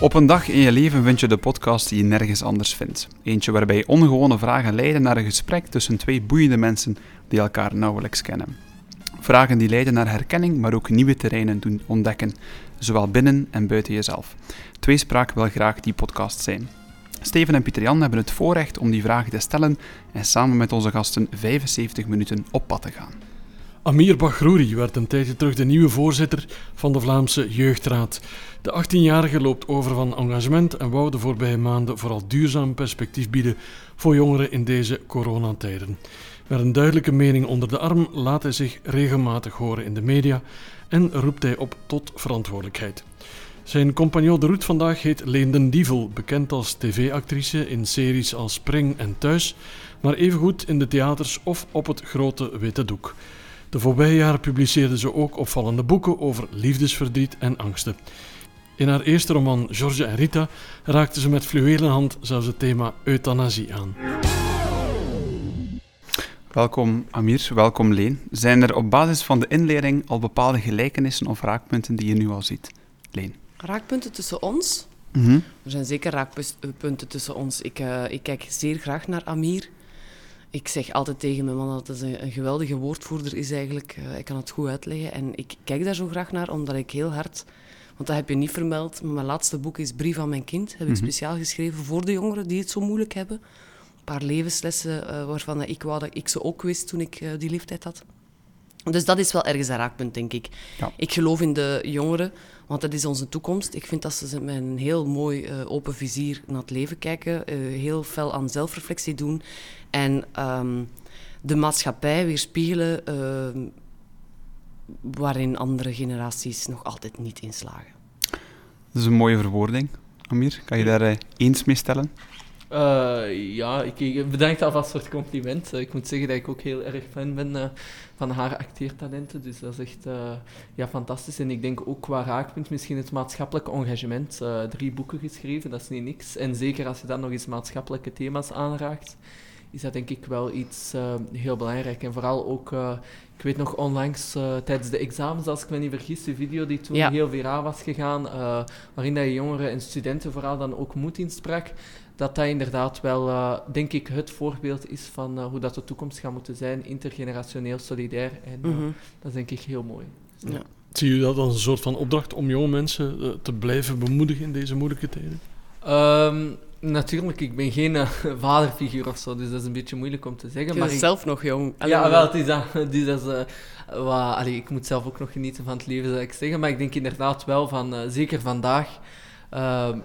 Op een dag in je leven vind je de podcast die je nergens anders vindt. Eentje waarbij ongewone vragen leiden naar een gesprek tussen twee boeiende mensen die elkaar nauwelijks kennen. Vragen die leiden naar herkenning, maar ook nieuwe terreinen doen ontdekken, zowel binnen en buiten jezelf. Tweespraak wil graag die podcast zijn. Steven en Pieter Jan hebben het voorrecht om die vragen te stellen en samen met onze gasten 75 minuten op pad te gaan. Amir Baghrouri werd een tijdje terug de nieuwe voorzitter van de Vlaamse Jeugdraad. De 18-jarige loopt over van engagement en wou de voorbije maanden vooral duurzaam perspectief bieden voor jongeren in deze coronatijden. Met een duidelijke mening onder de arm laat hij zich regelmatig horen in de media en roept hij op tot verantwoordelijkheid. Zijn compagnon de route vandaag heet Leen den Dievel, bekend als tv-actrice in series als Spring en Thuis, maar evengoed in de theaters of op het grote witte doek. De voorbije jaren publiceerde ze ook opvallende boeken over liefdesverdriet en angsten. In haar eerste roman George en Rita raakte ze met fluwelen hand zelfs het thema euthanasie aan. Welkom Amir, welkom Leen. Zijn er op basis van de inleiding al bepaalde gelijkenissen of raakpunten die je nu al ziet? Leen. Raakpunten tussen ons? Mhm. Er zijn zeker raakpunten tussen ons. Ik, uh, ik kijk zeer graag naar Amir. Ik zeg altijd tegen mijn man dat het een, een geweldige woordvoerder is eigenlijk. Uh, hij kan het goed uitleggen. En ik kijk daar zo graag naar, omdat ik heel hard... Want dat heb je niet vermeld. Maar mijn laatste boek is Brief aan mijn kind. Heb ik Mhm. speciaal geschreven voor de jongeren die het zo moeilijk hebben. Een paar levenslessen uh, waarvan ik wou dat ik ze ook wist toen ik uh, die leeftijd had. Dus dat is wel ergens een raakpunt, denk ik. Ja. Ik geloof in de jongeren, want dat is onze toekomst. Ik vind dat ze met een heel mooi uh, open vizier naar het leven kijken, heel fel aan zelfreflectie doen en um, de maatschappij weerspiegelen uh, waarin andere generaties nog altijd niet inslagen. Dat is een mooie verwoording, Amir. Kan je daar uh, eens mee stellen? Uh, ja, ik, ik bedank alvast voor het compliment. Uh, ik moet zeggen dat ik ook heel erg fan ben uh, van haar acteertalenten. Dus dat is echt ja, fantastisch. En ik denk ook qua raakpunt misschien het maatschappelijke engagement. drie boeken geschreven, dat is niet niks. En zeker als je dan nog eens maatschappelijke thema's aanraakt, is dat denk ik wel iets heel belangrijk. En vooral ook, ik weet nog onlangs tijdens de examens, als ik me niet vergis, de video die toen Ja. heel viraal was gegaan, waarin dat je jongeren en studenten vooral dan ook moed insprak dat dat inderdaad wel, uh, denk ik, het voorbeeld is van uh, hoe dat de toekomst gaat moeten zijn, intergenerationeel solidair. En uh, Mhm. dat is denk ik heel mooi. Ja. Zie je dat als een soort van opdracht om jonge mensen uh, te blijven bemoedigen in deze moeilijke tijden? Um, natuurlijk, ik ben geen uh, vaderfiguur of zo, dus dat is een beetje moeilijk om te zeggen. Je maar bent ik... zelf nog jong. Allee, Ja, wel, het is dat. Dus dat is, uh, wat, allee, ik moet zelf ook nog genieten van het leven, zou ik zeggen. Maar ik denk inderdaad wel van, uh, zeker vandaag,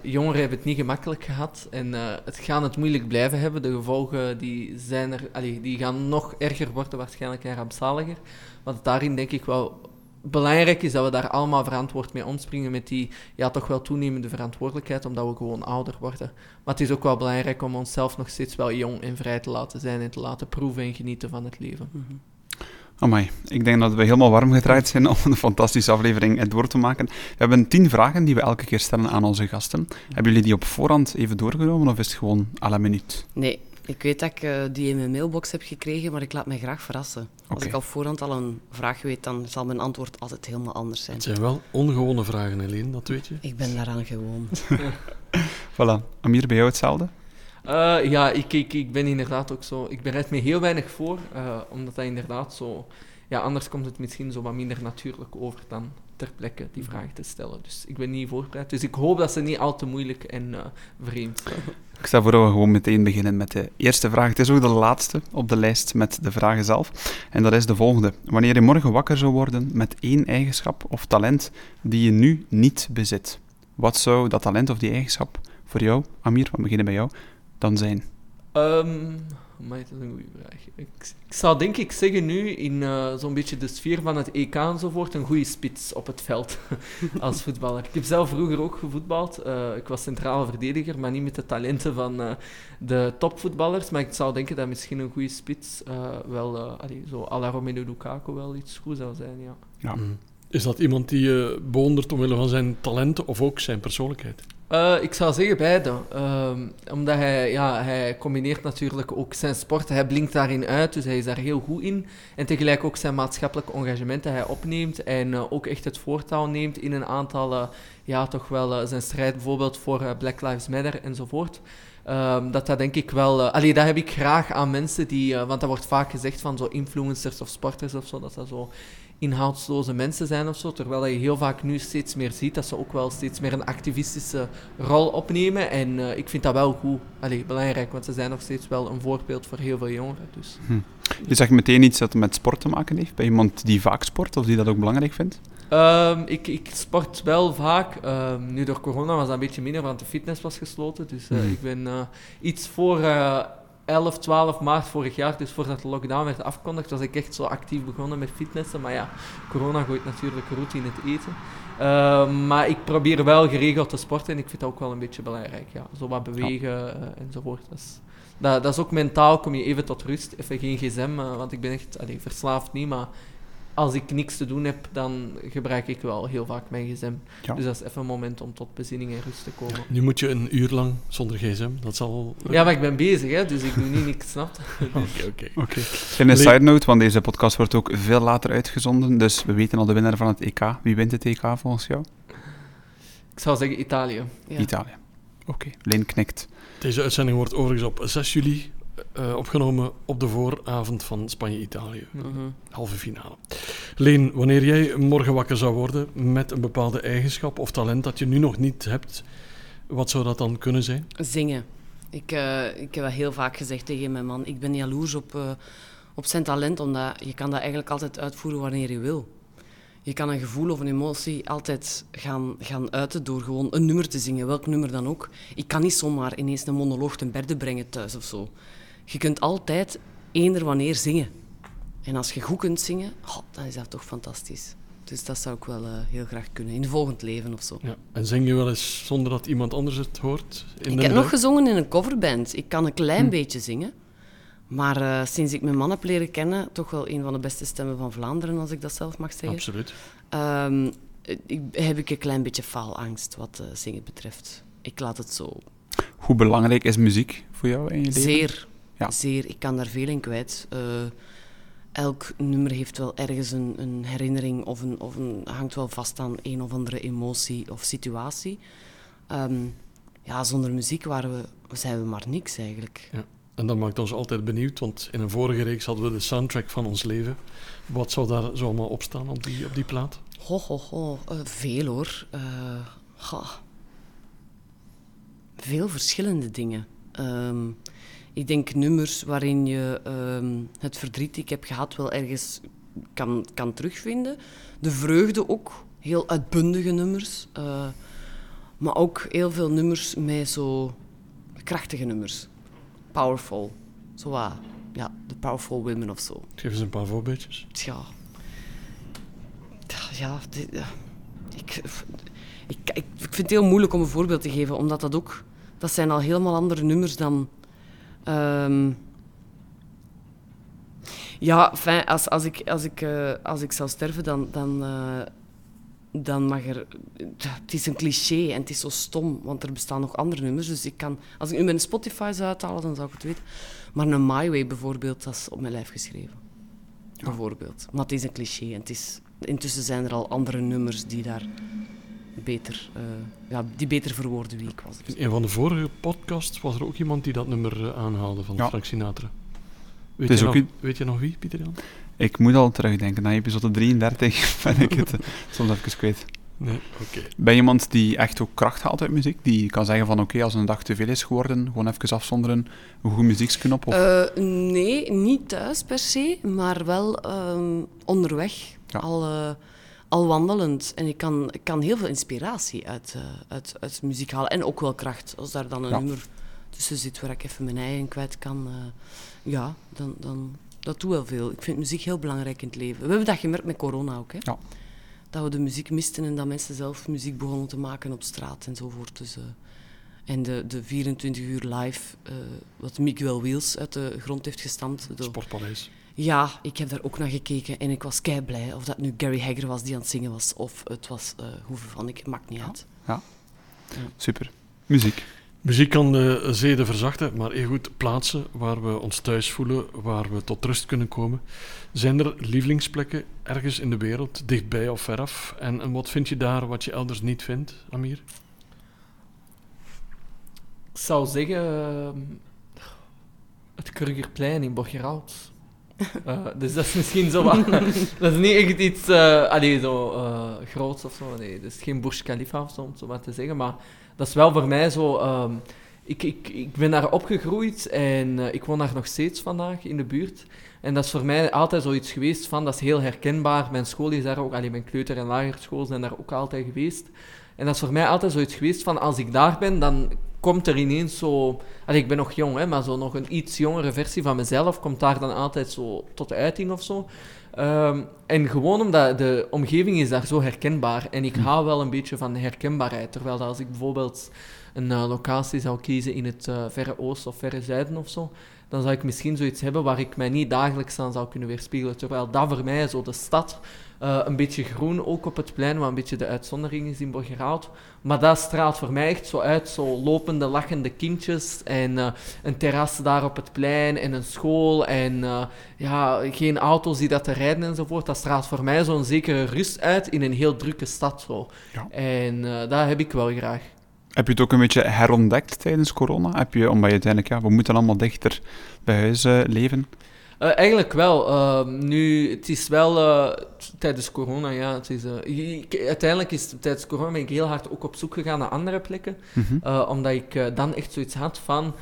jongeren hebben het niet gemakkelijk gehad en het gaan het moeilijk blijven hebben. De gevolgen die zijn er, allee, die gaan nog erger worden waarschijnlijk en rampzaliger. Wat daarin denk ik wel belangrijk is dat we daar allemaal verantwoord mee omspringen met die ja, toch wel toenemende verantwoordelijkheid, omdat we gewoon ouder worden. Maar het is ook wel belangrijk om onszelf nog steeds wel jong en vrij te laten zijn en te laten proeven en genieten van het leven. Mm -hmm. Amai, ik denk dat we helemaal warm gedraaid zijn om een fantastische aflevering het door te maken. We hebben tien vragen die we elke keer stellen aan onze gasten. Hebben jullie die op voorhand even doorgenomen of is het gewoon à la minuut? Nee, ik weet dat ik uh, die in mijn mailbox heb gekregen, maar ik laat mij graag verrassen. Als ik al voorhand al een vraag weet, dan zal mijn antwoord altijd helemaal anders zijn. Het zijn wel ongewone vragen, Helene, dat weet je. Ik ben daaraan gewoon. Voilà. Amir, bij jou hetzelfde? Uh, ja, ik, ik, ik ben inderdaad ook zo... Ik bereid me heel weinig voor, uh, omdat dat inderdaad zo... Ja, anders komt het misschien zo wat minder natuurlijk over dan ter plekke die vraag te stellen. Dus ik ben niet voorbereid. Dus ik hoop dat ze niet al te moeilijk en uh, vreemd zijn. Ik stel voor gewoon meteen beginnen met de eerste vraag. Het is ook de laatste op de lijst met de vragen zelf. En dat is de volgende. Wanneer je morgen wakker zou worden met één eigenschap of talent die je nu niet bezit, wat zou dat talent of die eigenschap voor jou, Amir, we beginnen bij jou, dan zijn? Um, maar dat is een goede vraag. Ik, ik, zou denk ik zeggen nu, in uh, zo'n beetje de sfeer van het EK enzovoort, een goede spits op het veld als voetballer. Ik heb zelf vroeger ook gevoetbald. Uh, ik was centrale verdediger, maar niet met de talenten van uh, de topvoetballers. Maar ik zou denken dat misschien een goede spits wel, allee, zo à la Lukaku wel iets goed zou zijn, ja. ja. Is dat iemand die je bewondert omwille van zijn talenten of ook zijn persoonlijkheid? Uh, ik zou zeggen beide. Uh, omdat hij, ja, hij combineert natuurlijk ook zijn sport. Hij blinkt daarin uit, dus hij is daar heel goed in. En tegelijk ook zijn maatschappelijke engagement dat hij opneemt. En uh, ook echt het voortouw neemt in een aantal, uh, ja, toch wel zijn strijd bijvoorbeeld voor Black Lives Matter enzovoort. Um, dat dat denk ik wel... Uh, dat heb ik graag aan mensen die... Want dat wordt vaak gezegd van zo influencers of sporters of zo, dat dat zo inhoudsloze mensen zijn of zo. Terwijl je heel vaak nu steeds meer ziet dat ze ook wel steeds meer een activistische rol opnemen. En uh, ik vind dat wel goed. Allee, belangrijk, want ze zijn nog steeds wel een voorbeeld voor heel veel jongeren. Dus. Hm. Je zegt meteen iets dat met sport te maken heeft. Bij iemand die vaak sport of die dat ook belangrijk vindt? Um, ik, ik, sport wel vaak. Um, nu door corona was dat een beetje minder, want de fitness was gesloten. Dus uh, mm. ik ben uh, iets voor 11, 12 maart vorig jaar, dus voordat de lockdown werd afgekondigd, was ik echt zo actief begonnen met fitnessen. Maar ja, corona gooit natuurlijk roet in het eten. Uh, maar ik probeer wel geregeld te sporten en ik vind dat ook wel een beetje belangrijk. Ja. Zo wat bewegen uh, enzovoort. Dat is, dat, dat, is ook mentaal, kom je even tot rust. Even geen gsm, uh, want ik ben echt allee, verslaafd niet, maar als ik niks te doen heb, dan gebruik ik wel heel vaak mijn gsm. Ja. Dus dat is even een moment om tot bezinning en rust te komen. Nu moet je een uur lang zonder gsm, dat zal... Ja, maar ik ben bezig, hè, dus ik doe niet niks, snapt? Oké, oké. oké. En een side note, want deze podcast wordt ook veel later uitgezonden, dus we weten al de winnaar van het EK. Wie wint het EK volgens jou? Ik zou zeggen Italië. Ja. Italië. Oké, okay. Leen knikt. Deze uitzending wordt overigens op 6 juli uh, opgenomen op de vooravond van Spanje-Italië. -hmm. Halve finale. Leen, wanneer jij morgen wakker zou worden met een bepaalde eigenschap of talent dat je nu nog niet hebt, wat zou dat dan kunnen zijn? Zingen. Ik, uh, ik heb dat heel vaak gezegd tegen mijn man. Ik ben jaloers op, uh, op zijn talent, omdat je kan dat eigenlijk altijd uitvoeren wanneer je wil. Je kan een gevoel of een emotie altijd gaan, gaan uiten door gewoon een nummer te zingen, welk nummer dan ook. Ik kan niet zomaar ineens een monoloog ten berde brengen thuis of zo je kunt altijd eender wanneer zingen. En als je goed kunt zingen, oh, dan is dat toch fantastisch. Dus dat zou ik wel uh, heel graag kunnen, in het volgend leven of zo. Ja. En zing je wel eens zonder dat iemand anders het hoort? In ik heb nog gezongen in een coverband. Ik kan een klein hm. beetje zingen. Maar uh, sinds ik mijn man heb leren kennen, toch wel een van de beste stemmen van Vlaanderen, als ik dat zelf mag zeggen. Absoluut. Um, ik, heb ik een klein beetje faalangst wat uh, zingen betreft. Ik laat het zo. Hoe belangrijk is muziek voor jou in je leven? Zeer. Ja. Zeer, ik kan daar veel in kwijt. Uh, elk nummer heeft wel ergens een, een herinnering of, een, of een, hangt wel vast aan een of andere emotie of situatie. Um, ja, zonder muziek waren we, zijn we maar niks eigenlijk. Ja. En dat maakt ons altijd benieuwd, want in een vorige reeks hadden we de soundtrack van ons leven. Wat zou daar zo allemaal op staan op die, op die plaat? Ho, ho, ho. Uh, veel hoor. Uh, veel verschillende dingen. Um, ik denk nummers waarin je um, het verdriet die ik heb gehad wel ergens kan, kan terugvinden. De vreugde ook, heel uitbundige nummers. Uh, maar ook heel veel nummers met zo krachtige nummers. Powerful. Zo wat, ja, de Powerful Women of zo. Geef eens een paar voorbeeldjes. Ja. Ja, dit. Ik, ik, ik, ik vind het heel moeilijk om een voorbeeld te geven, omdat dat ook... Dat zijn al helemaal andere nummers dan Um, ja, fijn, als, als, ik, als, ik, uh, als ik zou sterven, dan, dan, uh, dan mag er... Het is een cliché en het is zo stom, want er bestaan nog andere nummers. Dus ik kan... Als ik nu mijn Spotify zou uithalen, dan zou ik het weten. Maar een My Way bijvoorbeeld, dat is op mijn lijf geschreven. Ja. Bijvoorbeeld. Maar het is een cliché en het is... Intussen zijn er al andere nummers die daar beter, uh, ja, die beter verwoorden wie ik was. In een van de vorige podcasts was er ook iemand die dat nummer uh, aanhaalde van ja. Frank Sinatra. Weet je, nog, weet je nog wie, Pieter Jan? Ik moet al terugdenken. Na episode 33 ben ik het uh, soms even kwijt. Nee, okay. Ben je iemand die echt ook kracht haalt uit muziek? Die kan zeggen van oké, okay, als een dag te veel is geworden, gewoon even afzonderen, een goede muzieksknop? Of? Uh, nee, niet thuis per se, maar wel um, onderweg. Ja. Al, uh, al wandelend. En ik kan, ik kan heel veel inspiratie uit, uh, uit, uit muziek halen. En ook wel kracht. Als daar dan een ja. nummer tussen zit waar ik even mijn eigen kwijt kan. Uh, ja, dan, dan, dat doet wel veel. Ik vind muziek heel belangrijk in het leven. We hebben dat gemerkt met corona ook. Hè? Ja. Dat we de muziek misten en dat mensen zelf muziek begonnen te maken op straat enzovoort. Dus, uh, en de, de 24 uur live, wat Miguel Wheels uit de grond heeft gestampt. Sportpaleis. Ja, ik heb daar ook naar gekeken en ik was kei blij. Of dat nu Gary Hagger was die aan het zingen was, of het was uh, Hoeve van ik, maakt niet ja. uit. Ja. Super. Muziek. Muziek kan de zeden verzachten, maar even goed plaatsen waar we ons thuis voelen, waar we tot rust kunnen komen. Zijn er lievelingsplekken ergens in de wereld, dichtbij of veraf? En, en wat vind je daar wat je elders niet vindt, Amir? Ik zou zeggen... ehm, het Krugerplein in Borgerhout. Eh, dus dat is misschien zo wat... dat is niet echt iets... eh allee, zo eh, groots of zo. Nee, dat is geen Burj Khalifa of zo, om zo maar te zeggen. Maar dat is wel voor mij zo... ehm, ik, ik, ik ben daar opgegroeid en ik woon daar nog steeds vandaag in de buurt. En dat is voor mij altijd zoiets geweest van, dat is heel herkenbaar. Mijn school is daar ook, allee, mijn kleuter- en lagerschool zijn daar ook altijd geweest. En dat is voor mij altijd zoiets geweest van, als ik daar ben, dan komt er ineens zo... Allee, ik ben nog jong, hè, maar zo nog een iets jongere versie van mezelf komt daar dan altijd zo tot uiting of zo. Ehm, en gewoon omdat de omgeving is daar zo herkenbaar. En ik hou wel een beetje van de herkenbaarheid. Terwijl dat als ik bijvoorbeeld een eh, locatie zou kiezen in het eh, verre oosten of verre zuiden of zo, dan zou ik misschien zoiets hebben waar ik mij niet dagelijks aan zou kunnen weerspiegelen. Terwijl dat voor mij zo de stad, eh, een beetje groen ook op het plein, wat een beetje de uitzondering is in Borgerhout. Maar dat straalt voor mij echt zo uit, zo lopende, lachende kindjes en eh, een terras daar op het plein en een school en eh, ja, geen auto's die dat te rijden enzovoort. Dat straalt voor mij zo'n zekere rust uit in een heel drukke stad. Zo. Ja. En dat heb ik wel graag. Heb je het ook een beetje herontdekt tijdens corona? Heb je, omdat je uiteindelijk, ja, we moeten allemaal dichter bij huis leven. Eh, eigenlijk wel. Ehm, nu, het is wel eh, tijdens corona, ja. Het is, eh, ik- uiteindelijk is tijdens corona ben ik heel hard ook op zoek gegaan naar andere plekken. Mhm. Omdat ik dan echt zoiets had van...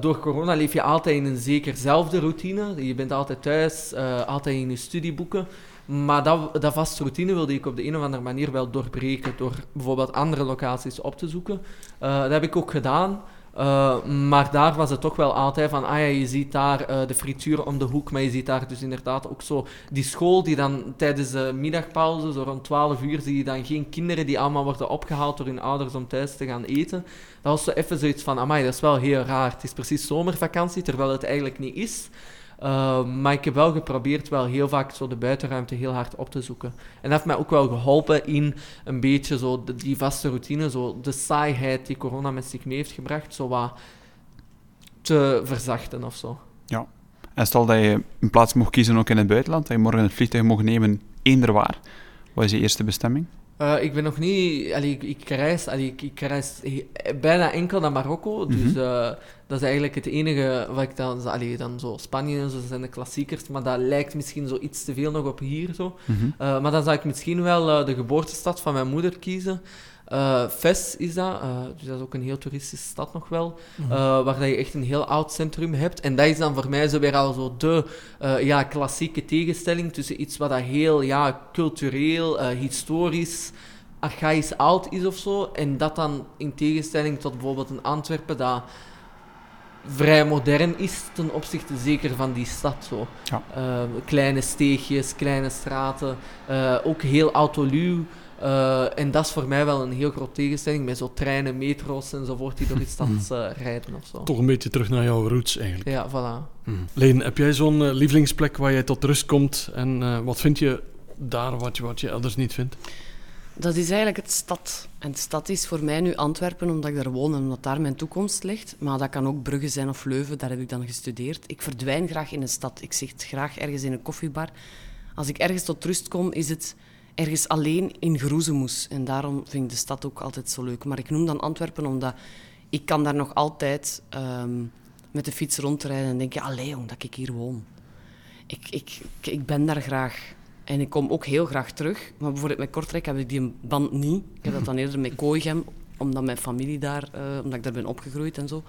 door corona leef je altijd in een zekerzelfde routine. Je bent altijd thuis, altijd in je studieboeken. Maar dat, dat vaste routine wilde ik op de een of andere manier wel doorbreken. Door bijvoorbeeld andere locaties op te zoeken. Dat heb ik ook gedaan. Eh, maar daar was het toch wel altijd van, ah ja, je ziet daar eh, de frituur om de hoek, maar je ziet daar dus inderdaad ook zo die school die dan tijdens de middagpauze, zo rond 12 uur, zie je dan geen kinderen die allemaal worden opgehaald door hun ouders om thuis te gaan eten. Dat was zo even zoiets van, amai, dat is wel heel raar. Het is precies zomervakantie, terwijl het eigenlijk niet is. Uh, maar ik heb wel geprobeerd wel heel vaak zo de buitenruimte heel hard op te zoeken. En dat heeft mij ook wel geholpen in een beetje zo die vaste routine, zo de saaiheid die corona met zich mee heeft gebracht, zo wat te verzachten of zo. En stel dat je een plaats mocht kiezen ook in het buitenland, dat je morgen het vliegtuig mocht nemen, eender waar. Wat is je eerste bestemming? Eh, ik ben nog niet... Allee, ik, ik reis, allee, ik, ik reis bijna enkel naar Marokko. Dus Mhm. eh, dat is eigenlijk het enige wat ik dan... Allee, dan zo Spanje en zo zijn de klassiekers, maar dat lijkt misschien zo iets te veel nog op hier. Zo. Mhm. Eh, maar dan zou ik misschien wel de geboortestad van mijn moeder kiezen. Eh Fes is dat, eh, dus dat is ook een heel toeristische stad nog wel, Mhm. eh, waar dat je echt een heel oud centrum hebt. En dat is dan voor mij zo weer al zo de ja, klassieke tegenstelling tussen iets wat dat heel ja, cultureel, historisch, archaïs oud is of zo, en dat dan in tegenstelling tot bijvoorbeeld een Antwerpen dat vrij modern is ten opzichte zeker van die stad. Zo. Ja. Kleine steegjes, kleine straten, ook heel autoluw. Eh, en dat is voor mij wel een heel groot tegenstelling met zo treinen, metro's enzovoort die door die stad eh, rijden of zo. Toch een beetje terug naar jouw roots eigenlijk. Ja, voilà. Mhm. Leen, heb jij zo'n eh, lievelingsplek waar jij tot rust komt? En eh, wat vind je daar wat je, wat je elders niet vindt? Dat is eigenlijk het stad. En de stad is voor mij nu Antwerpen, omdat ik daar woon en omdat daar mijn toekomst ligt. Maar dat kan ook Brugge zijn of Leuven, daar heb ik dan gestudeerd. Ik verdwijn graag in een stad. Ik zit graag ergens in een koffiebar. Als ik ergens tot rust kom, is het ergens alleen in Groezemoes. En daarom vind ik de stad ook altijd zo leuk. Maar ik noem dan Antwerpen omdat ik kan daar nog altijd ehm, met de fiets rondrijden en denk, ja, allee, omdat ik hier woon. Ik, ik, ik, ben daar graag. En ik kom ook heel graag terug. Maar bijvoorbeeld met Kortrijk heb ik die band niet. Ik heb dat dan eerder met Kooigem, omdat mijn familie daar, eh, omdat ik daar ben opgegroeid en zo.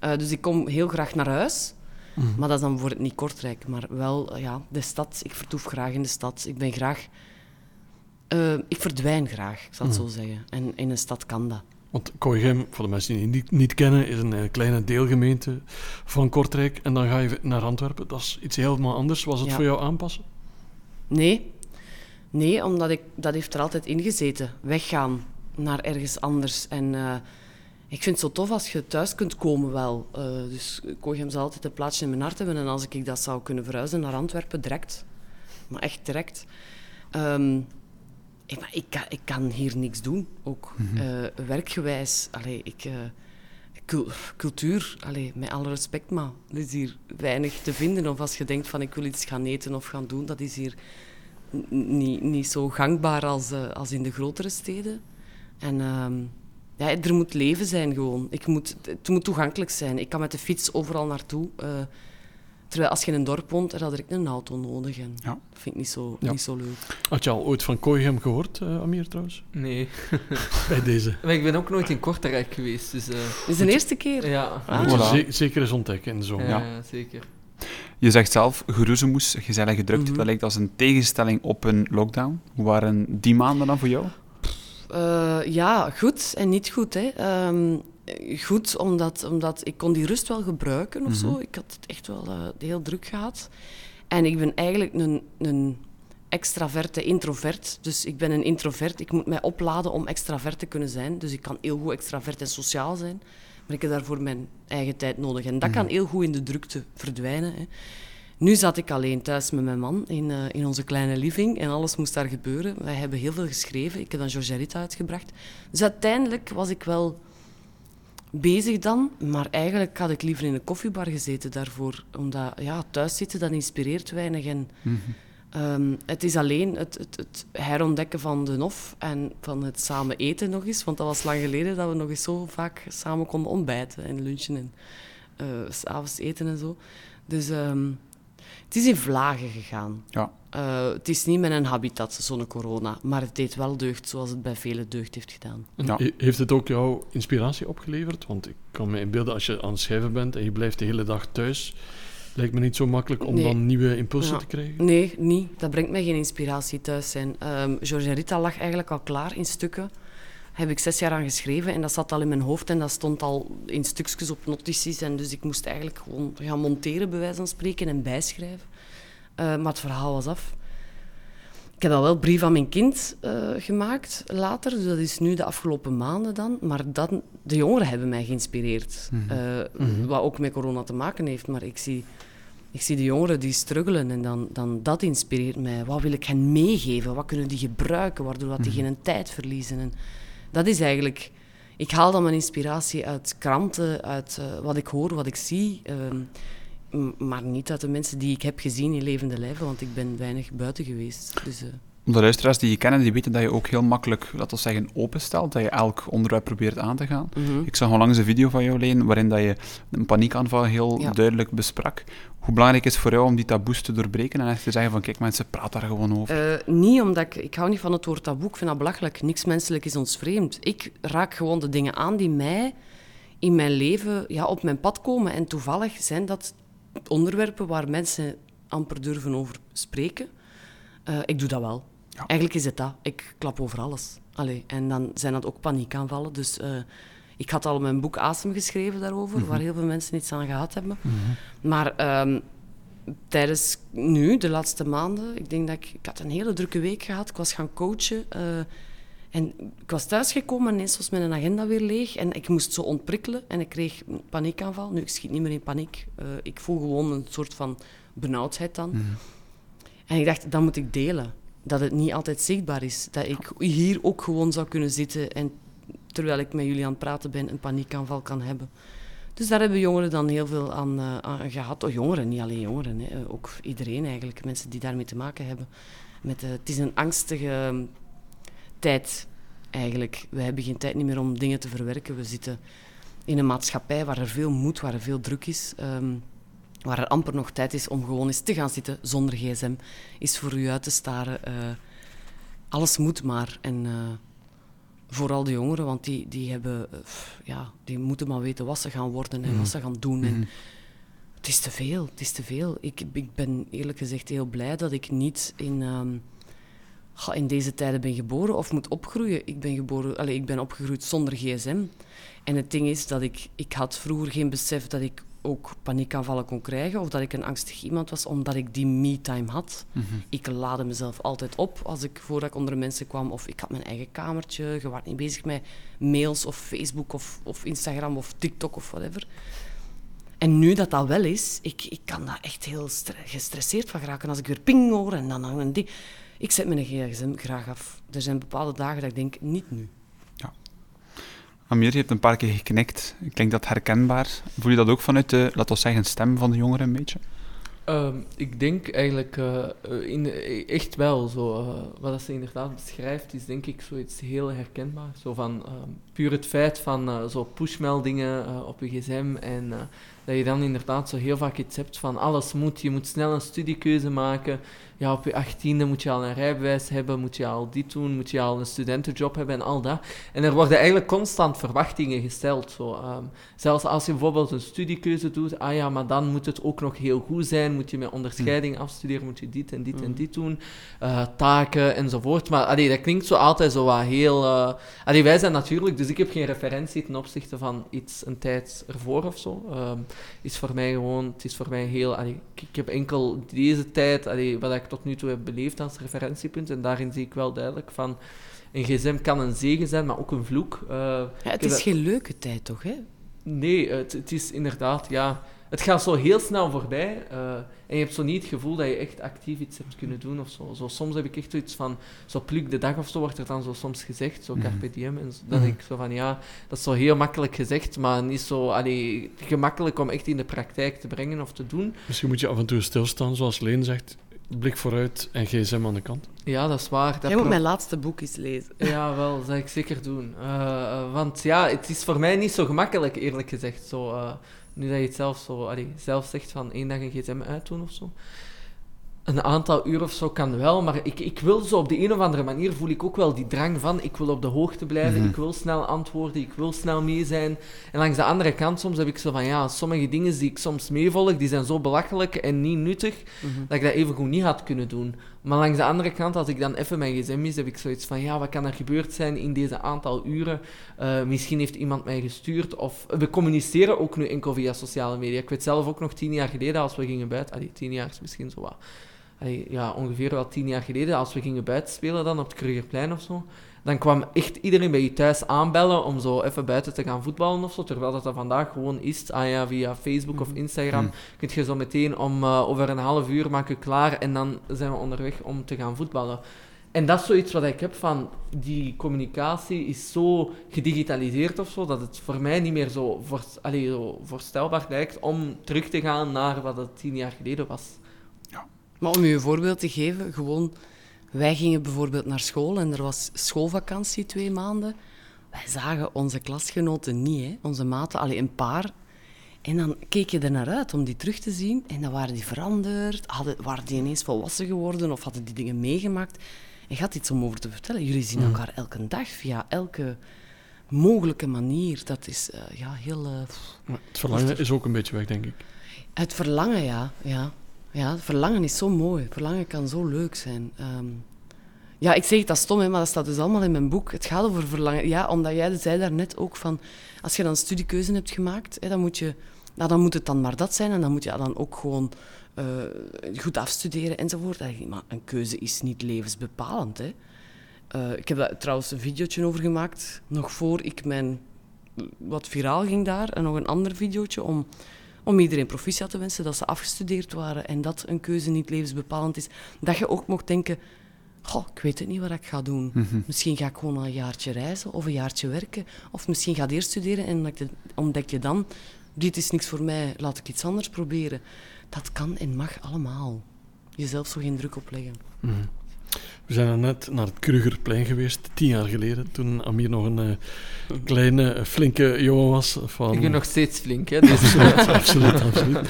Eh, dus ik kom heel graag naar huis. Maar dat is dan bijvoorbeeld niet Kortrijk, maar wel eh, ja, de stad. Ik vertoef graag in de stad. Ik ben graag... eh, ik verdwijn graag, ik zal het zo zeggen. En in een stad kan dat. Want Kooigem, voor de mensen die het niet, niet kennen, is een eh, kleine deelgemeente van Kortrijk. En dan ga je naar Antwerpen. Dat is iets helemaal anders. Was het Ja. voor jou aanpassen? Nee. Nee, omdat ik, dat heeft er altijd in gezeten. Weggaan naar ergens anders. En eh, ik vind het zo tof als je thuis kunt komen wel. Dus Koogem zal altijd een plaatsje in mijn hart hebben. En als ik dat zou kunnen verhuizen naar Antwerpen, direct. Maar echt direct. Ehm, ik, maar ik, kan, ik kan hier niks doen, ook eh, werkgewijs. Allee, ik, eh, cul- cultuur, allee, met alle respect, maar er is hier weinig te vinden. Of als je denkt van ik wil iets gaan eten of gaan doen, dat is hier niet, niet zo gangbaar als, eh, als in de grotere steden. En ehm, ja, er moet leven zijn gewoon. Ik moet, het moet toegankelijk zijn. Ik kan met de fiets overal naartoe. Terwijl als je in een dorp woont, dan had ik een auto nodig. En Ja. Dat vind ik niet zo, Ja. niet zo leuk. Had je al ooit van Kooihem gehoord, eh, Amir, trouwens? Nee. Bij deze. Maar ik ben ook nooit in Kortrijk geweest, dus... eh, is de eerste keer. ja. Ah. Moet je Voilà. ze- zeker eens ontdekken in de zomer. Ja, Ja. zeker. Je zegt zelf, geroezemoes, gezellige drukte, Mhm. dat lijkt als een tegenstelling op een lockdown. Hoe waren die maanden dan voor jou? Eh, ja, goed en niet goed. Hè. Ehm, goed, omdat, omdat ik kon die rust wel gebruiken of Mhm. zo. Ik had het echt wel eh, heel druk gehad. En ik ben eigenlijk een, een extraverte introvert. Dus ik ben een introvert. Ik moet mij opladen om extravert te kunnen zijn. Dus ik kan heel goed extravert en sociaal zijn. Maar ik heb daarvoor mijn eigen tijd nodig. En dat kan heel goed in de drukte verdwijnen. Hè. Nu zat ik alleen thuis met mijn man in, eh, in onze kleine living en alles moest daar gebeuren. Wij hebben heel veel geschreven. Ik heb dan Georgerita uitgebracht. Dus uiteindelijk was ik wel bezig dan, maar eigenlijk had ik liever in een koffiebar gezeten daarvoor. Omdat ja, thuis zitten, dat inspireert weinig. En, ehm, het is alleen het, het, het herontdekken van de nof en van het samen eten nog eens. Want dat was lang geleden dat we nog eens zo vaak samen konden ontbijten en lunchen en eh, s s'avonds eten en zo. Dus ehm, het is in vlagen gegaan. Ja. Eh, het is niet met een habitat, zo'n corona, maar het deed wel deugd zoals het bij velen deugd heeft gedaan. En Ja. he- Heeft het ook jouw inspiratie opgeleverd? Want ik kan me inbeelden, als je aan het schrijven bent en je blijft de hele dag thuis, lijkt me niet zo makkelijk om Nee. dan nieuwe impulsen Ja. te krijgen. Nee, niet. Dat brengt mij geen inspiratie thuis zijn. Ehm George en Rita lag eigenlijk al klaar in stukken. Heb ik zes jaar aan geschreven en dat zat al in mijn hoofd en dat stond al in stukjes op notities. En dus ik moest eigenlijk gewoon gaan monteren, bij wijze van spreken, en bijschrijven. Eh, maar het verhaal was af. Ik heb al wel brief aan mijn kind eh, gemaakt later, dus dat is nu de afgelopen maanden dan. Maar dan, de jongeren hebben mij geïnspireerd. Eh, Mhm. Wat ook met corona te maken heeft, maar ik zie ik zie de jongeren die struggelen en dan, dan dat inspireert mij. Wat wil ik hen meegeven? Wat kunnen die gebruiken, waardoor dat die geen tijd verliezen? En dat is eigenlijk... Ik haal dan mijn inspiratie uit kranten, uit wat ik hoor, wat ik zie. ehm, maar niet uit de mensen die ik heb gezien in levende lijven, want ik ben weinig buiten geweest. Dus, eh, De luisteraars die je kennen, die weten dat je ook heel makkelijk, laten we zeggen, openstelt. Dat je elk onderwerp probeert aan te gaan. mhm. Ik zag onlangs een video van jou, Leen, waarin dat je een paniekaanval heel Ja. duidelijk besprak. Hoe belangrijk is het voor jou om die taboes te doorbreken en echt te zeggen van, kijk mensen, praat daar gewoon over. Eh, niet omdat ik... Ik hou niet van het woord taboe, ik vind dat belachelijk. Niks menselijk is ons vreemd. Ik raak gewoon de dingen aan die mij in mijn leven ja, op mijn pad komen. En toevallig zijn dat onderwerpen waar mensen amper durven over spreken. Eh, ik doe dat wel. Ja. Eigenlijk is het dat. Ik klap over alles. Allee, en dan zijn dat ook paniekaanvallen. Dus eh, ik had al mijn boek Asem geschreven daarover, waar heel veel mensen iets aan gehad hebben. Maar ehm, tijdens nu, de laatste maanden, ik denk dat ik... Ik had een hele drukke week gehad. Ik was gaan coachen. eh, en ik was thuisgekomen en ineens was mijn agenda weer leeg. En ik moest zo ontprikkelen en ik kreeg een paniekaanval. Nu, ik schiet niet meer in paniek. Eh, ik voel gewoon een soort van benauwdheid dan. En ik dacht, dat moet ik delen. Dat het niet altijd zichtbaar is. Dat ik hier ook gewoon zou kunnen zitten en terwijl ik met jullie aan het praten ben, een paniekaanval kan hebben. Dus daar hebben jongeren dan heel veel aan, eh, aan gehad. Oh, jongeren, niet alleen jongeren. Hè. Eh, Ook iedereen eigenlijk. Mensen die daarmee te maken hebben. Met, het is een angstige tijd eigenlijk. We hebben geen tijd niet meer om dingen te verwerken. We zitten in een maatschappij waar er veel moet, waar er veel druk is. ehm, waar er amper nog tijd is om gewoon eens te gaan zitten zonder gsm. Is voor u uit te staren. eh, alles moet maar. En... eh, Vooral de jongeren, want die, die, hebben, eh, ja, die moeten maar weten wat ze gaan worden en wat ze gaan doen. En het is te veel, het is te veel. Ik, ik ben eerlijk gezegd heel blij dat ik niet in, ehm, ga- in deze tijden ben geboren of moet opgroeien. Ik ben, geboren, allez, ik ben opgegroeid zonder gsm. En het ding is dat ik, ik had vroeger geen besef dat ik ook paniekaanvallen kon krijgen of dat ik een angstig iemand was, omdat ik die me-time had. Ik laadde mezelf altijd op als ik, voordat ik onder mensen kwam. Of ik had mijn eigen kamertje. Je was niet bezig met mails of Facebook of, of Instagram of TikTok of whatever. En nu dat dat wel is, ik, ik kan daar echt heel stre- gestresseerd van geraken. Als ik weer ping hoor en dan, dan een ding. Ik zet mijn gsm graag af. Er zijn bepaalde dagen dat ik denk, niet nu. Amir, je hebt een paar keer geknikt. Klinkt dat herkenbaar? Voel je dat ook vanuit de, laten we zeggen, stem van de jongeren een beetje? Ehm, ik denk eigenlijk uh, in, echt wel. Zo, uh, wat dat ze inderdaad beschrijft, is denk ik zoiets heel herkenbaar. Zo van uh, puur het feit van uh, zo pushmeldingen op je gsm en dat je dan inderdaad zo heel vaak iets hebt van alles moet, je moet snel een studiekeuze maken. Ja, op je achttiende moet je al een rijbewijs hebben, moet je al dit doen, moet je al een studentenjob hebben en al dat. En er worden eigenlijk constant verwachtingen gesteld. Zo. Um, zelfs als je bijvoorbeeld een studiekeuze doet, ah ja, maar dan moet het ook nog heel goed zijn, moet je met onderscheiding afstuderen, moet je dit en dit en Mhm. dit doen, uh, taken enzovoort. Maar allee, dat klinkt zo altijd zo wat heel... Uh, allee, wij zijn natuurlijk, dus ik heb geen referentie ten opzichte van iets een tijd ervoor of zo. Um, is voor mij gewoon, het is voor mij heel, allee, ik, ik, heb enkel deze tijd, allee, wat ik tot nu toe heb beleefd als referentiepunt, en daarin zie ik wel duidelijk van, een gsm kan een zegen zijn, maar ook een vloek. Uh, ja, het is dat... geen leuke tijd toch, hè? Nee, het, het, is inderdaad, ja, het gaat zo heel snel voorbij, uh, en je hebt zo niet het gevoel dat je echt actief iets hebt kunnen doen of zo. zo soms heb ik echt zoiets van, zo pluk de dag of zo wordt er dan zo soms gezegd, zo carpe diem, en zo, dan denk ik zo van, ja, dat is zo heel makkelijk gezegd, maar niet zo, allee, gemakkelijk om echt in de praktijk te brengen of te doen. Misschien moet je af en toe stilstaan, zoals Leen zegt, blik vooruit en gsm aan de kant. Ja, dat is waar. Dat Jij moet mijn laatste boek eens lezen. Ja, wel, dat zal ik zeker doen. Uh, want ja, het is voor mij niet zo gemakkelijk, eerlijk gezegd. Zo, uh, nu dat je het zelf, zo, allee, zelf zegt van één dag een gsm uitdoen of zo. Een aantal uur of zo kan wel, maar ik, ik wil zo op de een of andere manier voel ik ook wel die drang van ik wil op de hoogte blijven, Mhm. mm -hmm. ik wil snel antwoorden, ik wil snel mee zijn. En langs de andere kant soms heb ik zo van ja, sommige dingen die ik soms meevolg, die zijn zo belachelijk en niet nuttig, Mhm. dat ik dat even goed niet had kunnen doen. Maar langs de andere kant, als ik dan even mijn gsm mis, heb ik zoiets van ja, wat kan er gebeurd zijn in deze aantal uren? Uh, misschien heeft iemand mij gestuurd of we communiceren ook nu enkel via sociale media. Ik weet zelf ook nog tien jaar geleden als we gingen buiten, allee, tien jaar is misschien zo wat Allee, ja, ongeveer wel tien jaar geleden, als we gingen buiten spelen dan op het Krugerplein of zo, dan kwam echt iedereen bij je thuis aanbellen om zo even buiten te gaan voetballen of zo, terwijl dat, dat vandaag gewoon is. Ah ja, via Facebook of Instagram Mm. kun je zo meteen om uh, over een half uur maken klaar en dan zijn we onderweg om te gaan voetballen. En dat is zoiets wat ik heb van, die communicatie is zo gedigitaliseerd of zo, dat het voor mij niet meer zo, voor, zo voorstelbaar lijkt om terug te gaan naar wat het tien jaar geleden was. Maar om je een voorbeeld te geven, gewoon, wij gingen bijvoorbeeld naar school en er was schoolvakantie twee maanden. Wij zagen onze klasgenoten niet, hè? onze maten, alleen een paar. En dan keek je er naar uit om die terug te zien. En dan waren die veranderd, hadden, waren die ineens volwassen geworden of hadden die dingen meegemaakt. En je had iets om over te vertellen. Jullie zien elkaar elke dag via elke mogelijke manier. Dat is uh, ja, heel... Uh, maar het verlangen is ook een beetje weg, denk ik. Het verlangen, ja. ja. Ja, verlangen is zo mooi. Verlangen kan zo leuk zijn. Um, ja, ik zeg het, dat stom, hè, maar dat staat dus allemaal in mijn boek. Het gaat over verlangen. Ja, omdat jij zei daar net ook van... Als je dan studiekeuze hebt gemaakt, hè, dan, moet je, nou, dan moet het dan maar dat zijn. En dan moet je dan ook gewoon uh, goed afstuderen enzovoort. Maar een keuze is niet levensbepalend. Hè. Uh, ik heb daar trouwens een videootje over gemaakt. Nog voor ik mijn... Wat viraal ging daar. En nog een ander videootje om om iedereen proficiat te wensen, dat ze afgestudeerd waren en dat een keuze niet levensbepalend is. Dat je ook mocht denken, goh, ik weet het niet wat ik ga doen. Mm -hmm. Misschien ga ik gewoon een jaartje reizen of een jaartje werken. Of misschien ga ik eerst studeren en ontdek je dan, dit is niks voor mij, laat ik iets anders proberen. Dat kan en mag allemaal. Jezelf zo geen druk opleggen. Mm -hmm. We zijn net naar het Krugerplein geweest, tien jaar geleden, toen Amir nog een uh, kleine, flinke jongen was. Van... Ik ben nog steeds flink, hè? Dus... absoluut, absoluut, absoluut.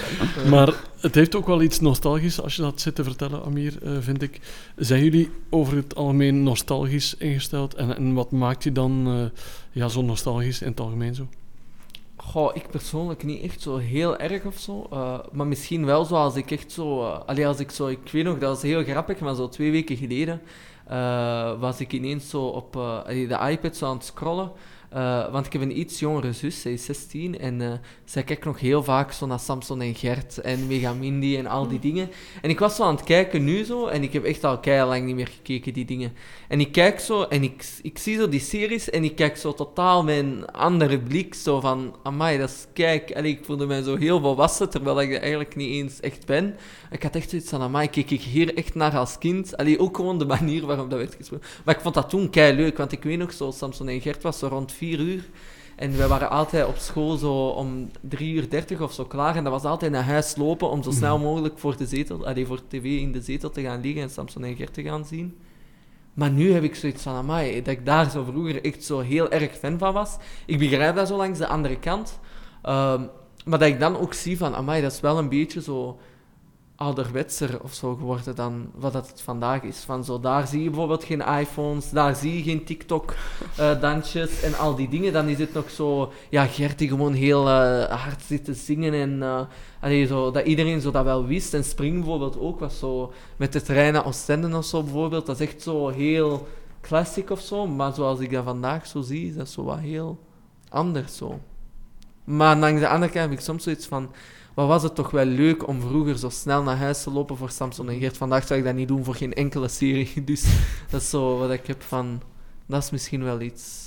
Maar het heeft ook wel iets nostalgisch als je dat zit te vertellen, Amir, uh, vind ik. Zijn jullie over het algemeen nostalgisch ingesteld? En, en wat maakt je dan uh, ja, zo nostalgisch in het algemeen zo? Goh, ik persoonlijk niet echt zo heel erg of zo. Uh, maar misschien wel zo als ik echt zo... Uh, als ik zo... Ik weet nog, dat was heel grappig, maar zo twee weken geleden uh, was ik ineens zo op de iPad zo aan het scrollen. Eh, want ik heb een iets jongere zus, zij is 16. En uh, zij kijkt nog heel vaak zo naar Samson en Gert en Megamindy en al die dingen. En ik was zo aan het kijken nu zo. En ik heb echt al keihard lang niet meer gekeken, die dingen. En ik kijk zo en ik, ik zie zo die series. En ik kijk zo totaal met een andere blik. Zo van, amai, dat is kijk. En ik voelde mij zo heel volwassen, terwijl ik er eigenlijk niet eens echt ben. Ik had echt zoiets van, amai, keek ik hier echt naar als kind. Allee, ook gewoon de manier waarop dat werd gesproken. Maar ik vond dat toen kei leuk, want ik weet nog zo, Samson en Gert was zo rond vier uur. En we waren altijd op school zo om drie uur dertig of zo klaar. En dat was altijd naar huis lopen om zo Mhm. snel mogelijk voor de zetel, allee, voor tv in de zetel te gaan liggen en Samson en Gert te gaan zien. Maar nu heb ik zoiets van, amai, dat ik daar zo vroeger echt zo heel erg fan van was. Ik begrijp dat zo langs de andere kant. Ehm, maar dat ik dan ook zie van, amai, dat is wel een beetje zo ouderwetser of zo geworden dan wat dat het vandaag is. Van zo, daar zie je bijvoorbeeld geen iPhones, daar zie je geen TikTok-dansjes en al die dingen. Dan is het nog zo, ja, Gert die gewoon heel eh, hard zit te zingen en eh, allee, zo, dat iedereen zo dat wel wist. En Spring bijvoorbeeld ook was zo, met de trein naar Oostende of zo bijvoorbeeld, dat is echt zo heel classic of zo. Maar zoals ik dat vandaag zo zie, is dat zo wat heel anders zo. Maar langs de andere kant heb ik soms zoiets van... Wat was het toch wel leuk om vroeger zo snel naar huis te lopen voor Samson en Geert. Vandaag zou ik dat niet doen voor geen enkele serie. Dus dat is zo wat ik heb van... Dat is misschien wel iets...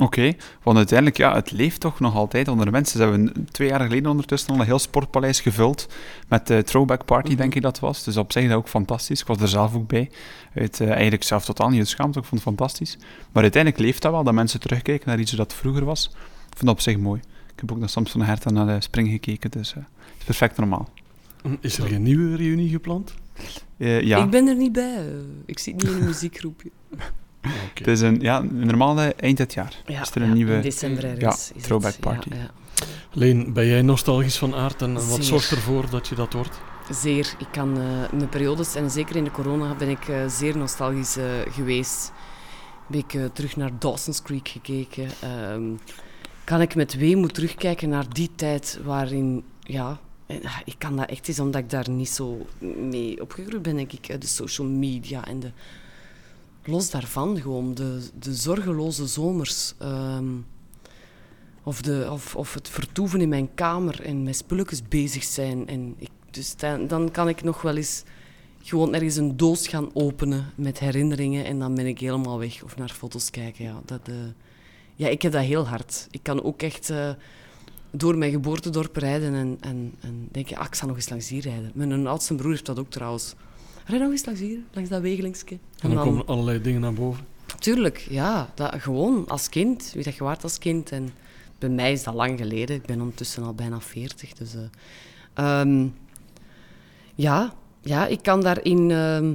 Oké, want uiteindelijk, ja, het leeft toch nog altijd onder de mensen. Ze hebben twee jaar geleden ondertussen al een heel sportpaleis gevuld met de throwback party, Mhm. denk ik dat was. Dus op zich dat ook fantastisch. Ik was er zelf ook bij. Uit, eh, eigenlijk zelf totaal niet geschaamd, ik vond het fantastisch. Maar uiteindelijk leeft dat wel, dat mensen terugkijken naar iets dat vroeger was. Ik vind dat op zich mooi. Ik heb ook naar Samson en Herta naar de Spring gekeken, dus eh, het is perfect normaal. Is er geen nieuwe reunie gepland? Eh, ja, Ik ben er niet bij. eh. Ik zit niet in een muziekgroepje. Oké. het is een, ja, normaal eh, eind dit jaar. Ja, Is er een ja, nieuwe- in december ergens. is het. throwback party. Ja, ja. Leen, ben jij nostalgisch van aard en wat Zeer. zorgt ervoor dat je dat wordt? Zeer. Ik kan eh, mijn periodes, en zeker in de corona, ben ik eh, zeer nostalgisch eh, geweest. Ben ik eh, terug naar Dawson's Creek gekeken. Kan ik met weemoed terugkijken naar die tijd waarin, ja, eh, ik kan dat echt eens omdat ik daar niet zo mee opgegroeid ben, denk ik. eh, De social media en de, los daarvan gewoon, de, de zorgeloze zomers. ehm, of, de, of, of het vertoeven in mijn kamer en met spulletjes bezig zijn. En ik, dus dan, dan kan ik nog wel eens gewoon ergens een doos gaan openen met herinneringen en dan ben ik helemaal weg. Of naar foto's kijken. Ja, dat, eh, ja ik heb dat heel hard. Ik kan ook echt eh, door mijn geboortedorp rijden en, en, en denken, ah, ik zal nog eens langs hier rijden. Mijn oudste broer heeft dat ook trouwens. Rijd nog eens langs hier, langs dat wegelingsje. En dan komen allerlei dingen naar boven. Tuurlijk, ja. Dat, gewoon als kind. Wie dat je waard als kind. En bij mij is dat lang geleden. Ik ben ondertussen al bijna 40. Dus, eh, ehm, ja, ja, ik kan daarin ehm,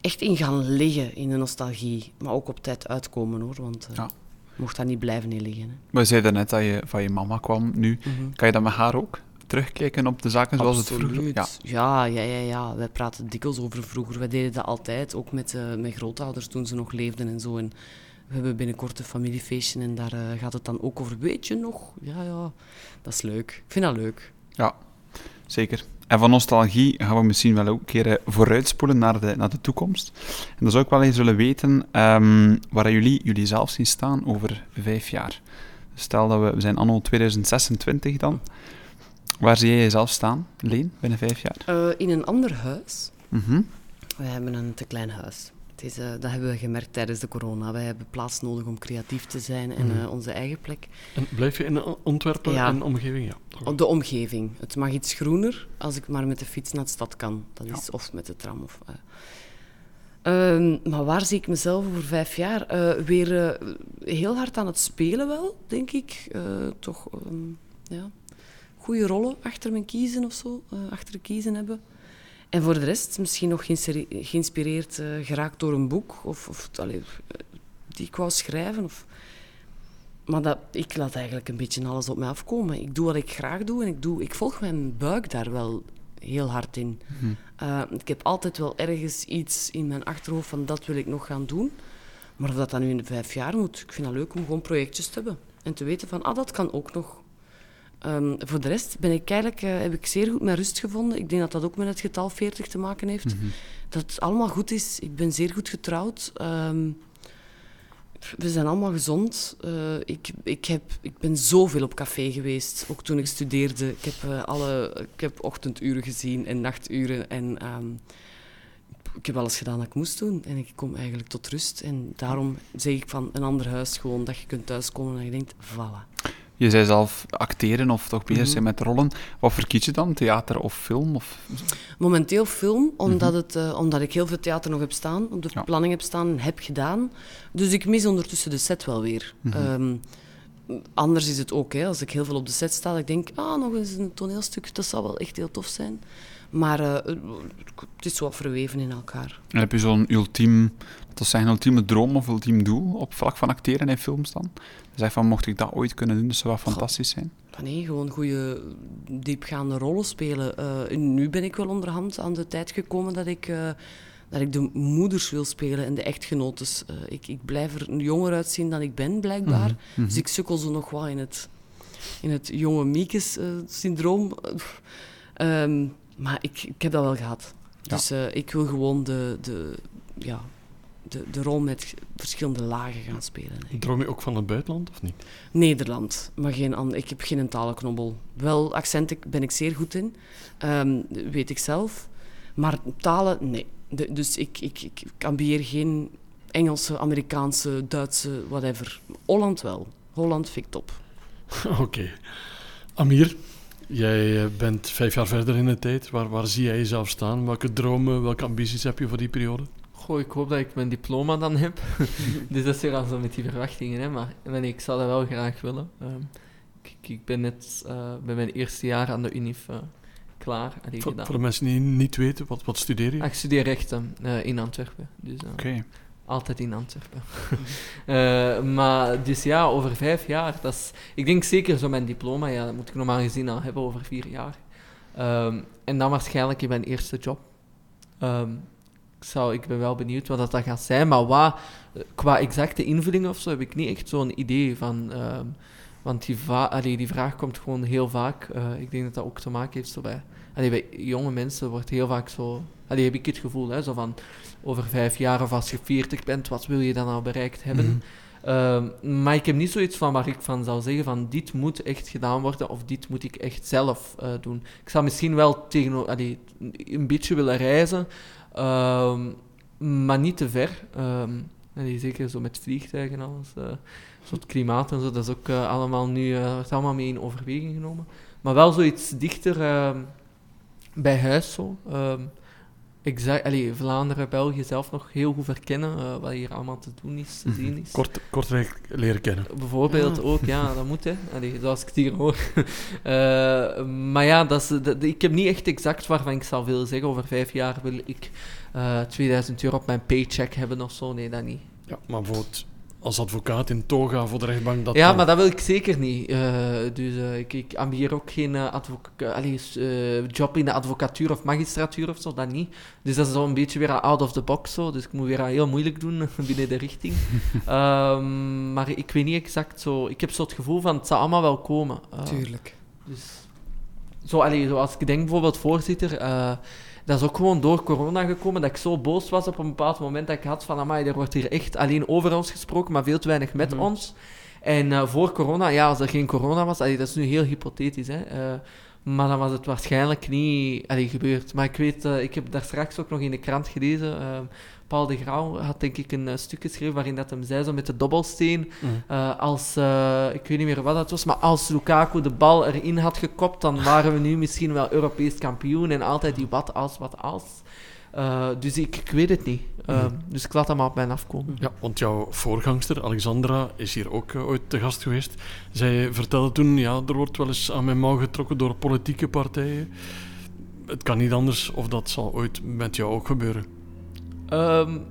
echt in gaan liggen, in de nostalgie. Maar ook op tijd uitkomen hoor. Want eh Ja. Mocht daar niet blijven in liggen. Hè. We zeiden net dat je van je mama kwam nu. Kan je dat met haar ook? Terugkijken op de zaken zoals het vroeger Absoluut. Ja, Ja, ja, ja, ja. Wij praten dikwijls over vroeger. Wij deden dat altijd, ook met eh, mijn grootouders toen ze nog leefden en zo. En we hebben binnenkort een familiefeestje en daar eh, gaat het dan ook over. Weet je nog? Ja, ja. Dat is leuk. Ik vind dat leuk. zeker. En van nostalgie gaan we misschien wel ook een keer eh, vooruitspoelen naar de, naar de toekomst. En dan zou ik wel eens willen weten ehm, waar jullie, jullie zelf zien staan over vijf jaar. Stel dat we, we zijn anno 2026 dan. Waar zie jij jezelf staan, Leen, binnen vijf jaar? Eh, in een ander huis. Mhm. We hebben een te klein huis. Het is, eh, dat hebben we gemerkt tijdens de corona. Wij hebben plaats nodig om creatief te zijn en Mhm. eh, onze eigen plek. En blijf je in Antwerpen Ja. en omgeving? Ja. De omgeving. Het mag iets groener als ik maar met de fiets naar de stad kan. Dat Ja. is of met de tram. Of, eh. Ehm, maar waar zie ik mezelf over vijf jaar? Eh, weer eh, heel hard aan het spelen wel, denk ik. Toch ehm, ja, goede rollen achter mijn kiezen of zo. achter de kiezen hebben. En voor de rest misschien nog geïnspireerd geraakt door een boek. Of, of allee, die ik wou schrijven. Of, maar dat, ik laat eigenlijk een beetje alles op mij afkomen. Ik doe wat ik graag doe en ik, doe, ik volg mijn buik daar wel heel hard in. Mhm. Uh, ik heb altijd wel ergens iets in mijn achterhoofd van dat wil ik nog gaan doen. Maar of dat dan nu in de vijf jaar moet, ik vind het leuk om gewoon projectjes te hebben. En te weten van, ah, dat kan ook nog. Um, voor de rest ben ik eigenlijk, uh, heb ik zeer goed mijn rust gevonden. Ik denk dat dat ook met het getal 40 te maken heeft. Mhm. Dat het allemaal goed is. Ik ben zeer goed getrouwd. Um, We zijn allemaal gezond. Uh, ik, ik, heb, ik ben zoveel op café geweest, ook toen ik studeerde. Ik heb, uh, alle, ik heb ochtenduren gezien en nachturen. En um, ik heb alles gedaan dat ik moest doen. En ik kom eigenlijk tot rust. En daarom zeg ik van een ander huis gewoon dat je kunt thuiskomen en je denkt, voilà. Je zei zelf acteren of toch bezig zijn mhm. met rollen. Wat verkies je dan? Theater of film? Of... Momenteel film, omdat, mhm. het, uh, omdat ik heel veel theater nog heb staan, op de planning heb staan en heb gedaan. Dus ik mis ondertussen de set wel weer. Mhm. Ehm, anders is het ook, hè, als ik heel veel op de set sta, ik denk, ah, nog eens een toneelstuk, dat zou wel echt heel tof zijn. Maar uh, het is zo wat verweven in elkaar. En heb je zo'n ultiem, dat een ultieme droom of ultiem doel op vlak van acteren in films dan? Zeg van, mocht ik dat ooit kunnen doen, dat zou wel fantastisch zijn. Nee, gewoon goede, diepgaande rollen spelen. Uh, nu ben ik wel onderhand aan de tijd gekomen dat ik, uh, dat ik de moeders wil spelen en de echtgenotes. Uh, ik, ik blijf er jonger uitzien dan ik ben, blijkbaar. Mhm, mhm. Dus ik sukkel zo nog wel in het, in het jonge Miekes-syndroom. Ehm, maar ik, ik heb dat wel gehad. Dus ik wil gewoon de, de, ja, de, de rol met verschillende lagen gaan spelen. Droom je ook van het buitenland of niet? Nederland, maar geen ik heb geen talenknobbel. Wel, accenten ben ik zeer goed in, um, weet ik zelf. Maar talen, nee. dus ik, ik, ik, ik ambieer geen Engelse, Amerikaanse, Duitse, whatever. Holland wel. Holland vind ik top. Oké. Amir, jij eh, bent vijf jaar verder in de tijd. Waar, waar zie jij jezelf staan? Welke dromen, welke ambities heb je voor die periode? Goh, ik hoop dat ik mijn diploma dan heb. dus dat is weer al zo met die verwachtingen. Hè. Maar ik zou dat wel graag willen. Um, ik, ik, ben net uh, bij mijn eerste jaar aan de UNIF uh, klaar. Voor, voor, de mensen die niet weten, wat, wat studeer je? Ah, ik studeer rechten uh, in Antwerpen. Dus, Oké. Altijd in Antwerpen. maar dus ja, over vijf jaar, dat is, ik denk zeker zo mijn diploma, ja, dat moet ik normaal gezien al hebben over vier jaar. Um, en dan waarschijnlijk in mijn eerste job. Um, ik, zou, ik ben wel benieuwd wat dat, dat gaat zijn. Maar wat, qua exacte invulling of zo heb ik niet echt zo'n idee van. Ehm, want die, allee, die vraag komt gewoon heel vaak. Uh, ik denk dat dat ook te maken heeft zo bij, allee, bij jonge mensen wordt heel vaak zo. Allee, heb ik het gevoel, hè, zo van over vijf jaar of als je veertig bent, wat wil je dan al bereikt hebben? Mhm. Ehm, maar ik heb niet zoiets van waar ik van zou zeggen van dit moet echt gedaan worden of dit moet ik echt zelf uh, doen. Ik zou misschien wel tegen, allee, een beetje willen reizen, Um, maar niet te ver. Um, zeker zo met vliegtuigen en alles. Uh, zo het klimaat en zo, dat is ook uh, allemaal nu wordt allemaal mee in overweging genomen. Maar wel zoiets dichter uh, bij huis zo. Exact, allee, Vlaanderen, België zelf nog heel goed verkennen, uh, wat hier allemaal te doen is, te mhm. zien is. Kort, Kortrijk leren kennen. Bijvoorbeeld ook, ja, dat moet, hè. Allee, zoals ik het hier hoor. uh, maar ja, dat is, dat, ik heb niet echt exact waarvan ik zou willen zeggen, over vijf jaar wil ik uh, eh, 2000 euro op mijn paycheck hebben of zo. Nee, dat niet. Ja, maar bijvoorbeeld als advocaat in toga voor de rechtbank. Dat ja, maar dat wil ik zeker niet. Uh, dus uh, ik, ik ambieer ook geen uh, job in de advocatuur of magistratuur of zo, dat niet. Dus dat is zo een beetje weer out of the box zo. Dus ik moet weer heel moeilijk doen binnen de richting. um, maar ik weet niet exact zo. Ik heb zo het gevoel van het zal allemaal wel komen. Tuurlijk. Dus zo, allee, zo als ik denk bijvoorbeeld voorzitter dat is ook gewoon door corona gekomen dat ik zo boos was op een bepaald moment dat ik had van, amai, er wordt hier echt alleen over ons gesproken, maar veel te weinig met mhm. ons. En uh, voor corona, ja, als er geen corona was, allee, dat is nu heel hypothetisch, hè, uh, maar dan was het waarschijnlijk niet allee, gebeurd. Maar ik weet, uh, ik heb daar straks ook nog in de krant gelezen, Paul de Grauw had denk ik een uh, stuk geschreven waarin dat hem zei, zo met de dobbelsteen, uh, als, uh, ik weet niet meer wat dat was, maar als Lukaku de bal erin had gekopt, dan waren we nu misschien wel Europees kampioen en altijd die wat als, wat als. dus ik, ik, weet het niet. Mm. Dus ik laat hem maar op mij afkomen. Ja, want jouw voorgangster, Alexandra, is hier ook ooit te gast geweest. Zij vertelde toen, ja, er wordt wel eens aan mijn mouw getrokken door politieke partijen. Het kan niet anders, of dat zal ooit met jou ook gebeuren. Um,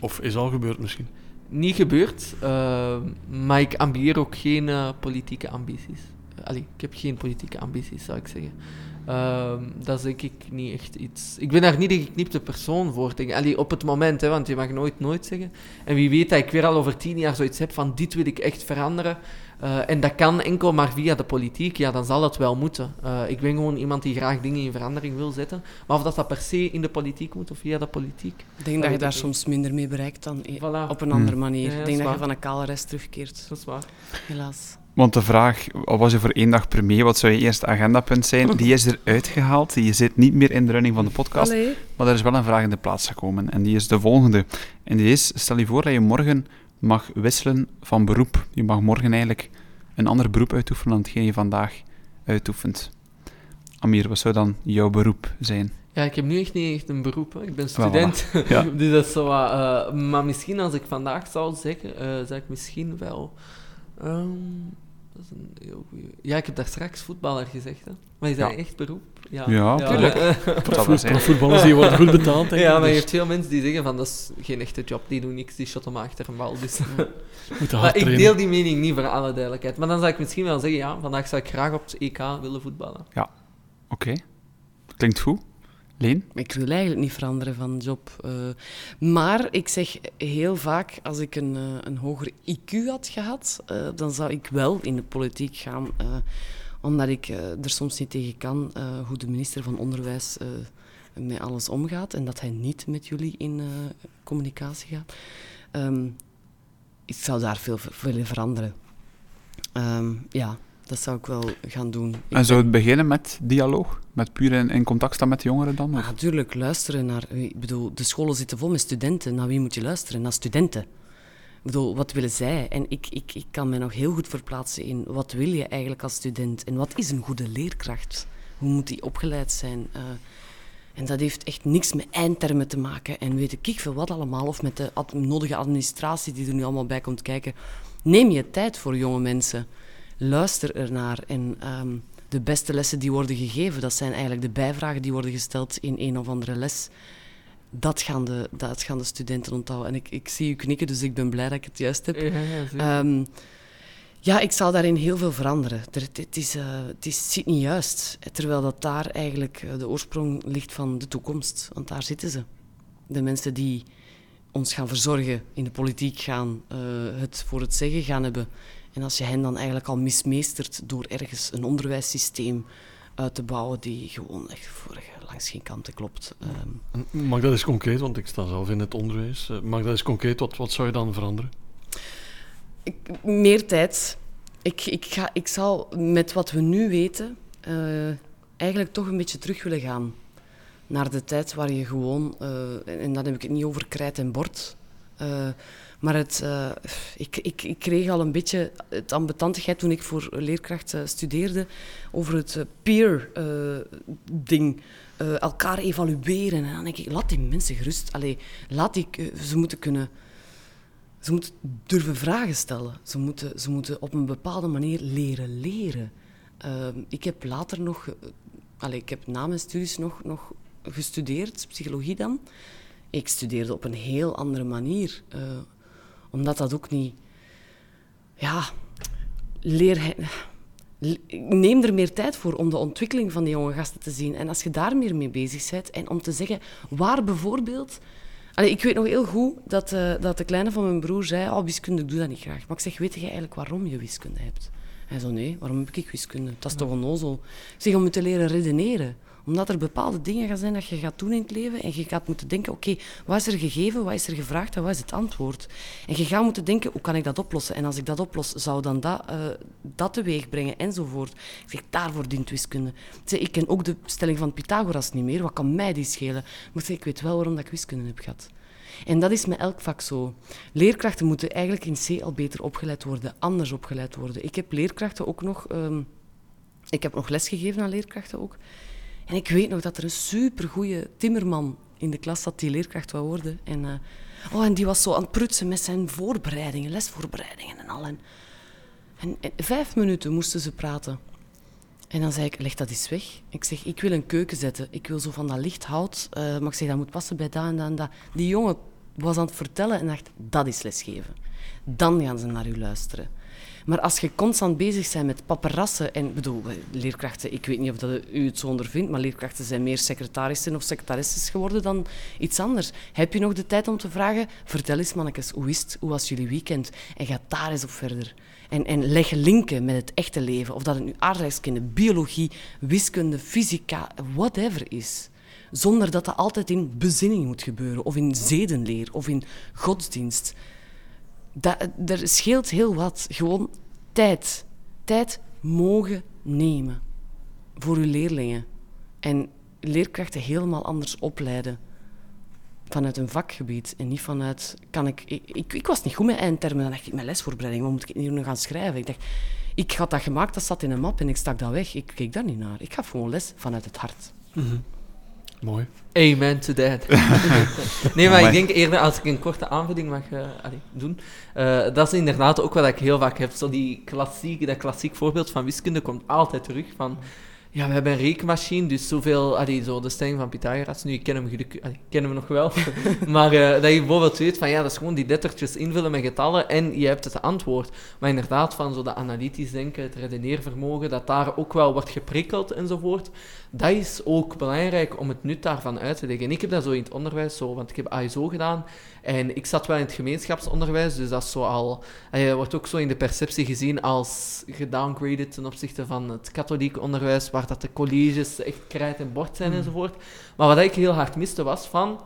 of is al gebeurd misschien? Niet gebeurd, uh, maar ik ambieer ook geen uh, politieke ambities. Allee, ik heb geen politieke ambities, zou ik zeggen. Uh, dat is denk ik niet echt iets. Ik ben daar niet de geknipte persoon voor. Allee, op het moment, hè, want je mag nooit nooit zeggen. En wie weet dat ik weer al over tien jaar zoiets heb van dit wil ik echt veranderen. Eh, en dat kan enkel maar via de politiek, ja, dan zal dat wel moeten. Eh, ik ben gewoon iemand die graag dingen in verandering wil zetten. Maar of dat, dat per se in de politiek moet of via de politiek. Ik denk dat je daar soms minder mee bereikt dan Voilà. op een andere Hmm. manier. Ja, ja, ik dat denk dat je van een kale rest terugkeert, Dat is waar. helaas. Want de vraag, al was je voor één dag premier, wat zou je eerste agendapunt zijn? Die is eruit gehaald. Die zit niet meer in de running van de podcast. Allee. Maar er is wel een vraag in de plaats gekomen. En die is de volgende. En die is, stel je voor dat je morgen mag wisselen van beroep. Je mag morgen eigenlijk een ander beroep uitoefenen dan hetgeen je vandaag uitoefent. Amir, wat zou dan jouw beroep zijn? Ja, ik heb nu echt niet echt een beroep. Hè. Ik ben student. Ja. dus dat is zo wat, eh, maar misschien als ik vandaag zou zeggen, eh zou ik misschien wel... ehm, dat is een heel goeie... Ja, ik heb daar straks voetballer gezegd. Hè. Maar is dat Ja. echt beroep? Ja, tuurlijk. Dat zal wel zijn. Profvoetballers die worden goed betaald, denk ik. ja, maar je dus hebt veel mensen die zeggen van dat is geen echte job, die doen niks, die shotten maar achter een bal. Dus. maar ik deel die mening niet voor alle duidelijkheid. Maar dan zou ik misschien wel zeggen, ja, vandaag zou ik graag op het EK willen voetballen. Oké. Klinkt goed. Leen? Ik wil eigenlijk niet veranderen van job. eh, maar ik zeg heel vaak, als ik een, eh, een hoger IQ had gehad, eh, dan zou ik wel in de politiek gaan. omdat ik er soms niet tegen kan hoe de minister van Onderwijs met alles omgaat. En dat hij niet met jullie in communicatie gaat. Ehm, ik zou daar veel willen veranderen. Ehm, ja, dat zou ik wel gaan doen. Ik En zou het beginnen met dialoog? Met puur in, in contact staan met de jongeren dan? Of? natuurlijk, luisteren naar... Ik bedoel, de scholen zitten vol met studenten. Naar wie moet je luisteren? Naar studenten. Ik bedoel, wat willen zij? En ik, ik, ik kan me nog heel goed verplaatsen in wat wil je eigenlijk als student? En wat is een goede leerkracht? Hoe moet die opgeleid zijn? Eh, en dat heeft echt niks met eindtermen te maken. En weet ik veel wat allemaal. Of met de ad- nodige administratie die er nu allemaal bij komt kijken. Neem je tijd voor jonge mensen. Luister ernaar. En ehm, de beste lessen die worden gegeven, dat zijn eigenlijk de bijvragen die worden gesteld in een of andere les. Dat gaan de, dat gaan de studenten onthouden. En ik, ik zie u knikken, dus ik ben blij dat ik het juist heb. Ja, ja. Ehm, ja, ik zal daarin heel veel veranderen. Er, het, is, eh, het is, zit niet juist. Terwijl dat daar eigenlijk eh, de oorsprong ligt van de toekomst. Want daar zitten ze. De mensen die ons gaan verzorgen, in de politiek gaan, eh, het voor het zeggen gaan hebben. En als je hen dan eigenlijk al mismeestert door ergens een onderwijssysteem uit te bouwen die gewoon echt voor langs geen kanten klopt. Ehm, Mag dat eens concreet, want ik sta zelf in het onderwijs. Eh, Mag dat eens concreet, wat, wat zou je dan veranderen? Ik, meer tijd. Ik, ik, ga, ik zal met wat we nu weten eh, eigenlijk toch een beetje terug willen gaan naar de tijd waar je gewoon, eh, en, en dan heb ik het niet over krijt en bord, eh, maar het, eh, ik, ik, ik kreeg al een beetje het ambetantigheid toen ik voor leerkracht eh, studeerde over het eh, peer-ding. elkaar evalueren. En dan denk ik, laat die mensen gerust. Allee, laat die, ze moeten kunnen ze moeten durven vragen stellen. Ze moeten, ze moeten op een bepaalde manier leren leren. Ehm, ik heb later nog, allee, ik heb na mijn studies nog, nog gestudeerd, psychologie dan. Ik studeerde op een heel andere manier. Omdat dat ook niet... Ja, leer... Neem er meer tijd voor om de ontwikkeling van die jonge gasten te zien. En als je daar meer mee bezig bent en om te zeggen waar bijvoorbeeld ik weet nog heel goed dat, eh, dat de kleine van mijn broer zei, oh, wiskunde, doe dat niet graag. Maar ik zeg, weet je eigenlijk waarom je wiskunde hebt? Hij zo, nee, waarom heb ik wiskunde? Dat is toch onnozel? Ik zeg, om te leren redeneren. Omdat er bepaalde dingen gaan zijn dat je gaat doen in het leven en je gaat moeten denken, oké, wat is er gegeven, wat is er gevraagd en wat is het antwoord? En je gaat moeten denken, hoe kan ik dat oplossen? En als ik dat oplos, zou dan dat, eh, dat teweeg brengen enzovoort. Ik zeg, daarvoor dient wiskunde. Zeg, ik ken ook de stelling van Pythagoras niet meer, wat kan mij die schelen? Maar zeg, ik weet wel waarom dat ik wiskunde heb gehad. En dat is met elk vak zo. Leerkrachten moeten eigenlijk in C al beter opgeleid worden, anders opgeleid worden. Ik heb leerkrachten ook nog... ehm, ik heb nog lesgegeven aan leerkrachten ook. En ik weet nog dat er een supergoeie timmerman in de klas zat die leerkracht wou worden. En, eh, oh, en die was zo aan het prutsen met zijn voorbereidingen, lesvoorbereidingen en al. En, en, vijf minuten moesten ze praten. En dan zei ik, leg dat eens weg. Ik zeg, ik wil een keuken zetten. Ik wil zo van dat licht hout. eh, maar ik zeg, dat moet passen bij dat en dat en dat. Die jongen was aan het vertellen en dacht, dat is lesgeven. Dan gaan ze naar u luisteren. Maar als je constant bezig bent met paparassen en bedoel, leerkrachten, ik weet niet of dat u het zo ondervindt, maar leerkrachten zijn meer secretarissen of secretaresses geworden dan iets anders. Heb je nog de tijd om te vragen, vertel eens mannetjes, hoe is hoe was jullie weekend? En ga daar eens op verder. En, en leg linken met het echte leven, of dat het nu aardrijkskunde, biologie, wiskunde, fysica, whatever is. Zonder dat dat altijd in bezinning moet gebeuren, of in zedenleer, of in godsdienst. Dat, er scheelt heel wat. Gewoon tijd. Tijd mogen nemen voor uw leerlingen. En leerkrachten helemaal anders opleiden. Vanuit een vakgebied en niet vanuit... Kan ik, ik, ik, was niet goed met eindtermen. Dan dacht ik, mijn lesvoorbereiding, wat moet ik hier nu gaan schrijven? Ik dacht, ik had dat gemaakt, dat zat in een map en ik stak dat weg. Ik keek daar niet naar. Ik gaf gewoon les vanuit het hart. Mhm. Mooi. Amen to that. nee, maar ik denk eerder, als ik een korte aanvulling mag uh, doen, uh, dat is inderdaad ook wat ik heel vaak heb. Zo die klassiek, dat klassiek voorbeeld van wiskunde komt altijd terug van... Ja, we hebben een rekenmachine, dus zoveel... Allee, zo de stelling van Pythagoras, nu, ik ken hem, allee, kennen we nog wel. maar uh, dat je bijvoorbeeld weet van, ja, dat is gewoon die lettertjes invullen met getallen en je hebt het antwoord. Maar inderdaad, van zo dat analytisch denken, het redeneervermogen, dat daar ook wel wordt geprikkeld enzovoort dat is ook belangrijk om het nut daarvan uit te leggen. En ik heb dat zo in het onderwijs zo, want ik heb ASO gedaan en ik zat wel in het gemeenschapsonderwijs, dus dat is zo al, je wordt ook zo in de perceptie gezien als gedowngraded ten opzichte van het katholieke onderwijs, waar dat de colleges echt krijt en bord zijn hmm. enzovoort. Maar wat ik heel hard miste was van,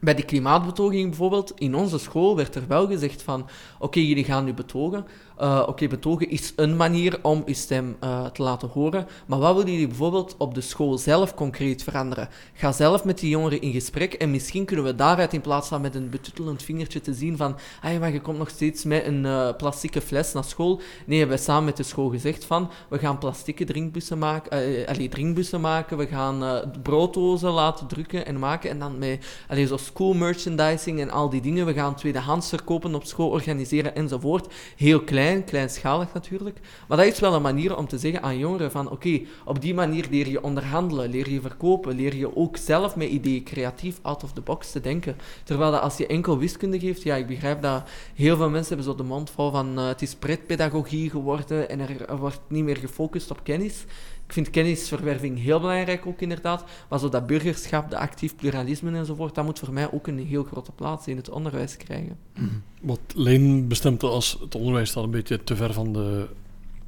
bij die klimaatbetoging bijvoorbeeld, in onze school werd er wel gezegd van, oké, jullie gaan nu betogen, uh, Oké, betogen is een manier om je stem uh, te laten horen. Maar wat willen jullie bijvoorbeeld op de school zelf concreet veranderen? Ga zelf met die jongeren in gesprek en misschien kunnen we daaruit in plaats van met een betuttelend vingertje te zien van ah, maar je komt nog steeds met een uh, plastieke fles naar school. Nee, hebben we samen met de school gezegd van we gaan plastieke drinkbussen maken, allee, drinkbussen maken, we gaan brooddozen laten drukken en maken en dan met allee, zo school merchandising en al die dingen. We gaan tweedehands verkopen op school organiseren enzovoort. Heel klein klein, kleinschalig natuurlijk. Maar dat is wel een manier om te zeggen aan jongeren van oké, op die manier leer je onderhandelen, leer je verkopen, leer je ook zelf met ideeën creatief out of the box te denken. Terwijl dat als je enkel wiskunde geeft, ja, ik begrijp dat heel veel mensen hebben zo de mond vol van uh, het is pretpedagogie geworden en er wordt niet meer gefocust op kennis. Ik vind kennisverwerving heel belangrijk ook inderdaad, maar zo dat burgerschap, de actief pluralisme enzovoort, dat moet voor mij ook een heel grote plaats in het onderwijs krijgen. Mhm. Wat Leen bestemt als het onderwijs staat een beetje te ver van de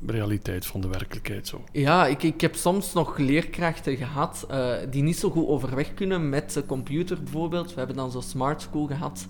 realiteit, van de werkelijkheid zo. Ja, ik, ik heb soms nog leerkrachten gehad uh, die niet zo goed overweg kunnen met de computer bijvoorbeeld. We hebben dan zo'n smart school gehad.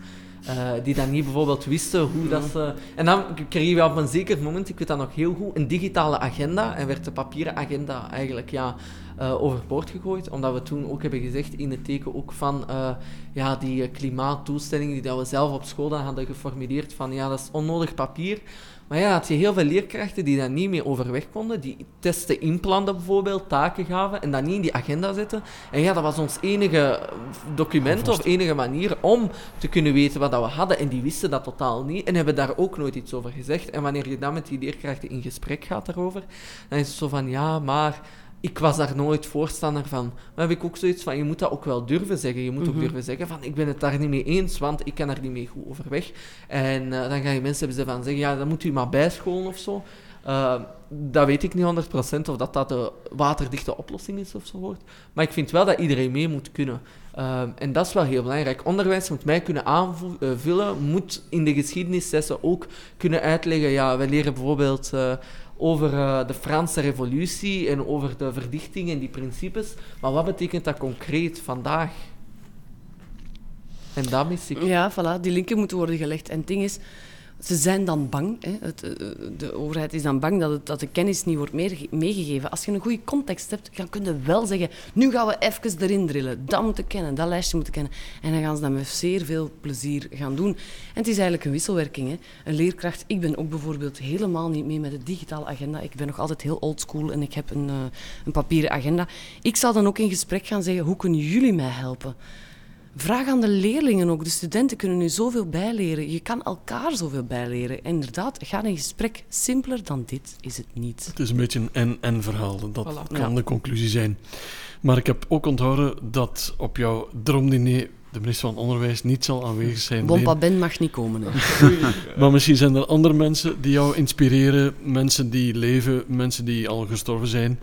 Uh, die dan niet bijvoorbeeld wisten hoe dat ze... En dan kreeg je op een zeker moment, ik weet dat nog heel goed, een digitale agenda. En werd de papieren agenda eigenlijk ja, uh, overboord gegooid. Omdat we toen ook hebben gezegd, in het teken ook van uh, ja, die klimaattoestelling die dat we zelf op school dan hadden geformuleerd, van ja, dat is onnodig papier. Maar ja, had je heel veel leerkrachten die daar niet mee overweg konden, die testen inplannen bijvoorbeeld, taken gaven en dat niet in die agenda zetten. En ja, dat was ons enige document of enige manier om te kunnen weten wat dat we hadden. En die wisten dat totaal niet en hebben daar ook nooit iets over gezegd. En wanneer je dan met die leerkrachten in gesprek gaat daarover, dan is het zo van, ja, maar ik was daar nooit voorstander van. Maar heb ik ook zoiets van, je moet dat ook wel durven zeggen. Je moet ook mhm. durven zeggen van, ik ben het daar niet mee eens, want ik kan er niet mee goed overweg. En uh, dan ga je mensen hebben van zeggen, ja, dan moet u maar bijscholen of zo. Uh, dat weet ik niet 100% of dat dat de waterdichte oplossing is of zo wordt. Maar ik vind wel dat iedereen mee moet kunnen. Uh, en dat is wel heel belangrijk. Onderwijs moet mij kunnen aanvullen, moet in de geschiedenislessen ook kunnen uitleggen. Ja, we leren bijvoorbeeld over uh, de Franse revolutie en over de verdichting en die principes. Maar wat betekent dat concreet vandaag? En dat mis ik. Ja, voilà, die linken moeten worden gelegd. En het ding is, ze zijn dan bang. Hè. Het, eh, de overheid is dan bang dat, dat de kennis niet wordt meegegeven. Als je een goede context hebt, dan kun je wel zeggen... Nu gaan we even erin drillen. Dat moeten kennen, dat lijstje moeten kennen. En dan gaan ze dat met zeer veel plezier gaan doen. En het is eigenlijk een wisselwerking. Hè. Een leerkracht... Ik ben ook bijvoorbeeld helemaal niet mee met de digitale agenda. Ik ben nog altijd heel oldschool en ik heb een, uh, een papieren agenda. Ik zal dan ook in gesprek gaan zeggen... Hoe kunnen jullie mij helpen? Vraag aan de leerlingen ook. De studenten kunnen nu zoveel bijleren. Je kan elkaar zoveel bijleren. En inderdaad, ga in gesprek. Simpeler dan dit is het niet. Het is een beetje een en-en verhaal. Dat kan de conclusie zijn. Maar ik heb ook onthouden dat op jouw droomdiner de minister van Onderwijs niet zal aanwezig zijn. Bompa. Ben mag niet komen. Hè. Maar misschien zijn er andere mensen die jou inspireren. Mensen die leven, mensen die al gestorven zijn.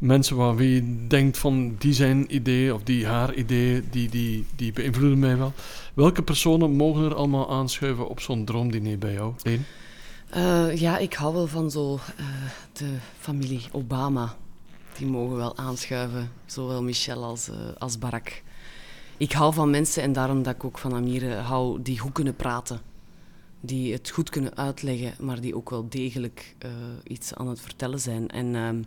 Mensen waar wie denkt van die zijn ideeën of die haar ideeën, die, die, die beïnvloeden mij wel. Welke personen mogen er allemaal aanschuiven op zo'n droomdiner bij jou? Leen? Eh, ja, ik hou wel van zo eh, de familie Obama. Die mogen wel aanschuiven, zowel Michelle als, eh, als Barack. Ik hou van mensen en daarom dat ik ook van Amire hou die goed kunnen praten. Die het goed kunnen uitleggen, maar die ook wel degelijk iets aan het vertellen zijn. En, ehm,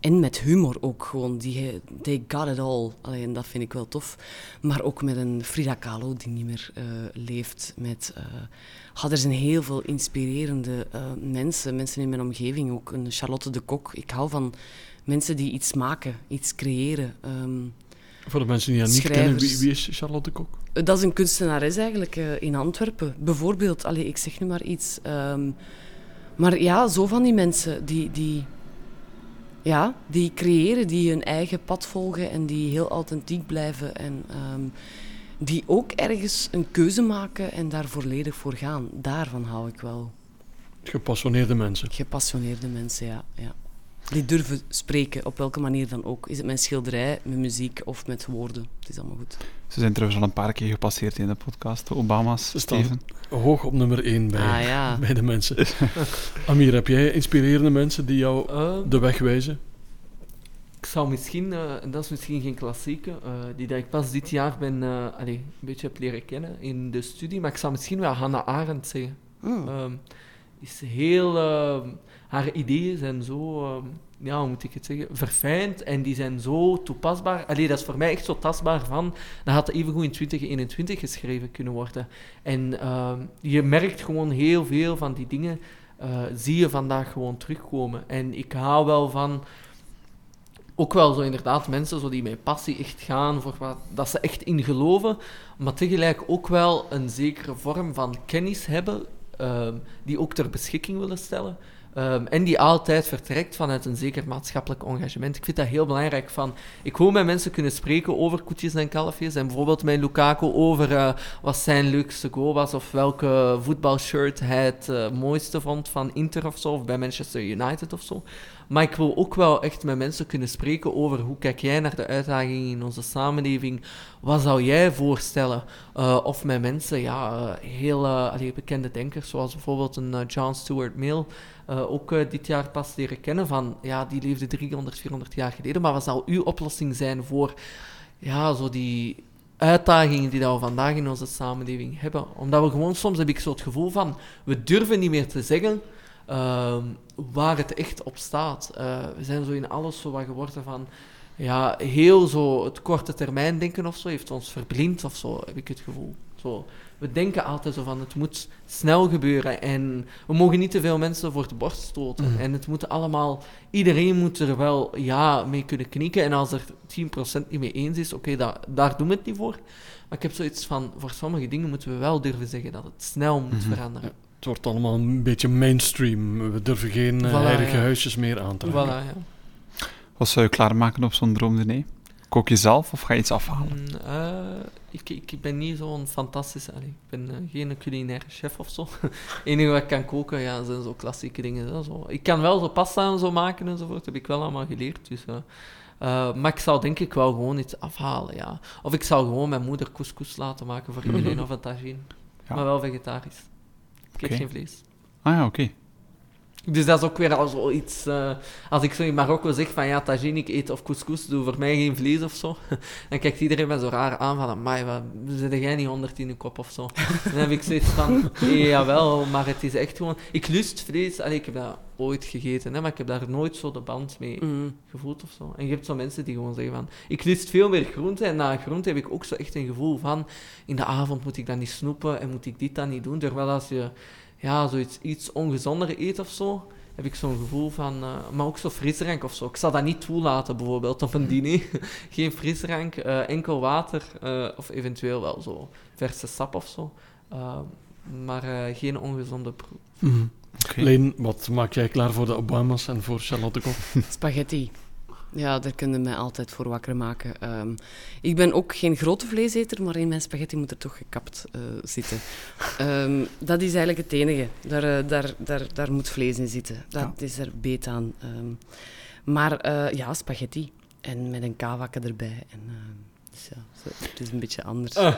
en met humor ook gewoon. Die, they got it all. Allee, en dat vind ik wel tof. Maar ook met een Frida Kahlo die niet meer eh, leeft. Met, eh, ah, er zijn heel veel inspirerende eh, mensen. Mensen in mijn omgeving ook. Een Charlotte de Kok. Ik hou van mensen die iets maken, iets creëren. Ehm, Voor de mensen die haar niet kennen, wie, wie is Charlotte Kok? dat is een kunstenares eigenlijk eh, in Antwerpen. Bijvoorbeeld, allee, ik zeg nu maar iets. ehm, maar ja, zo van die mensen die, die, ja, die creëren, die hun eigen pad volgen en die heel authentiek blijven. En ehm, die ook ergens een keuze maken en daar volledig voor gaan. Daarvan hou ik wel. Gepassioneerde mensen. Gepassioneerde mensen, ja. ja. Die durven spreken, op welke manier dan ook. Is het met schilderij, met muziek of met woorden. Het is allemaal goed. Ze zijn trouwens al een paar keer gepasseerd in de podcast, de Obama's. Ze staan Steven. hoog op nummer 1 bij, Ah ja. bij de mensen. Amir, heb jij inspirerende mensen die jou Eh, de weg wijzen? Ik zou misschien, eh, en dat is misschien geen klassieke, eh, die dat ik pas dit jaar ben, eh, allee, een beetje heb leren kennen in de studie, maar ik zou misschien wel Hannah Arendt zeggen. Hmm. Ehm, is heel, ehm, haar ideeën zijn zo, ehm, ja, moet ik het zeggen, verfijnd en die zijn zo toepasbaar. Allee, dat is voor mij echt zo tastbaar van, dat had evengoed in 2021 geschreven kunnen worden. En ehm, je merkt gewoon heel veel van die dingen, eh, zie je vandaag gewoon terugkomen. En ik hou wel van ook wel zo inderdaad mensen zo die met passie echt gaan voor wat dat ze echt in geloven, maar tegelijk ook wel een zekere vorm van kennis hebben ehm, die ook ter beschikking willen stellen. Ehm, en die altijd vertrekt vanuit een zeker maatschappelijk engagement. Ik vind dat heel belangrijk. Van, ik wil met mensen kunnen spreken over koetjes en kalfjes. En bijvoorbeeld met Lukaku over eh, wat zijn leukste goal was. Of welke voetbalshirt hij het eh, mooiste vond van Inter of zo. Of bij Manchester United of zo. Maar ik wil ook wel echt met mensen kunnen spreken over hoe kijk jij naar de uitdagingen in onze samenleving. Wat zou jij voorstellen? Eh, of met mensen, ja, heel bekende denkers, zoals bijvoorbeeld een John Stuart Mill, eh, ook eh, dit jaar pas leren kennen van, ja, die leefde 300, 400 jaar geleden. Maar wat zou uw oplossing zijn voor, ja, zo die uitdagingen die we vandaag in onze samenleving hebben? Omdat we gewoon, soms heb ik zo het gevoel van, we durven niet meer te zeggen ehm, waar het echt op staat. Eh, we zijn zo in alles zo wat geworden van, ja, heel zo het korte termijn denken of zo heeft ons verblind of zo, heb ik het gevoel. Zo, we denken altijd zo van het moet snel gebeuren en we mogen niet te veel mensen voor de borst stoten. Mhm. En het moet allemaal, iedereen moet er wel ja mee kunnen knikken. En als er 10% niet mee eens is, oké, da- daar doen we het niet voor. Maar ik heb zoiets van, voor sommige dingen moeten we wel durven zeggen dat het snel moet Mhm. veranderen. Het wordt allemaal een beetje mainstream. We durven geen eh, Voilà, heilige ja. huisjes meer aan te Voilà, ja. Wat zou je klaarmaken op zo'n droomdiner? Kook je zelf of ga je iets afhalen? Mm, eh, ik, ik ben niet zo'n fantastische... allee, ik ben eh, geen culinaire chef of zo. Het enige wat ik kan koken ja, zijn zo klassieke dingen. hè, Zo. Ik kan wel zo pasta en zo maken enzovoort. heb ik wel allemaal geleerd. Dus, eh, maar ik zou denk ik wel gewoon iets afhalen, ja. Of ik zou gewoon mijn moeder couscous laten maken voor iedereen of een tagine. Ja. Maar wel vegetarisch. Ik eet geen vlees. Ah ja, oké. Dus dat is ook weer al zoiets... eh als ik zo in Marokko zeg van ja, tagine, ik eet of couscous, doe voor mij geen vlees of zo. Dan kijkt iedereen me zo raar aan van, amai, wat, zit jij niet honderd in je kop of zo? Dan heb ik zoiets van, eh, jawel, maar het is echt gewoon... Ik lust vlees, allee, ik heb dat ooit gegeten, hè, maar ik heb daar nooit zo de band mee Mm. gevoeld of zo. En je hebt zo mensen die gewoon zeggen van, ik lust veel meer groente en na groente heb ik ook zo echt een gevoel van, in de avond moet ik dat niet snoepen en moet ik dit dan niet doen. Terwijl als je ja, zoiets iets ongezonder eet of zo, heb ik zo'n gevoel van, eh, maar ook zo frisdrank of zo. Ik zal dat niet toelaten bijvoorbeeld op een diner. Geen frisdrank, eh, enkel water eh, of eventueel wel zo verse sap of zo. Eh, maar eh, geen ongezonde proef. Mhm. Oké. Leen, wat maak jij klaar voor de Obama's en voor Charlotte? Spaghetti. Ja, daar kunnen mij altijd voor wakker maken. Ehm, ik ben ook geen grote vleeseter, maar in mijn spaghetti moet er toch gekapt eh, zitten. Ehm, dat is eigenlijk het enige. Daar, eh, daar, daar, daar moet vlees in zitten. Dat Ja. is er beet aan. Ehm, maar eh, ja, spaghetti. En met een kavakke erbij. En, ja, het is een beetje anders. ja.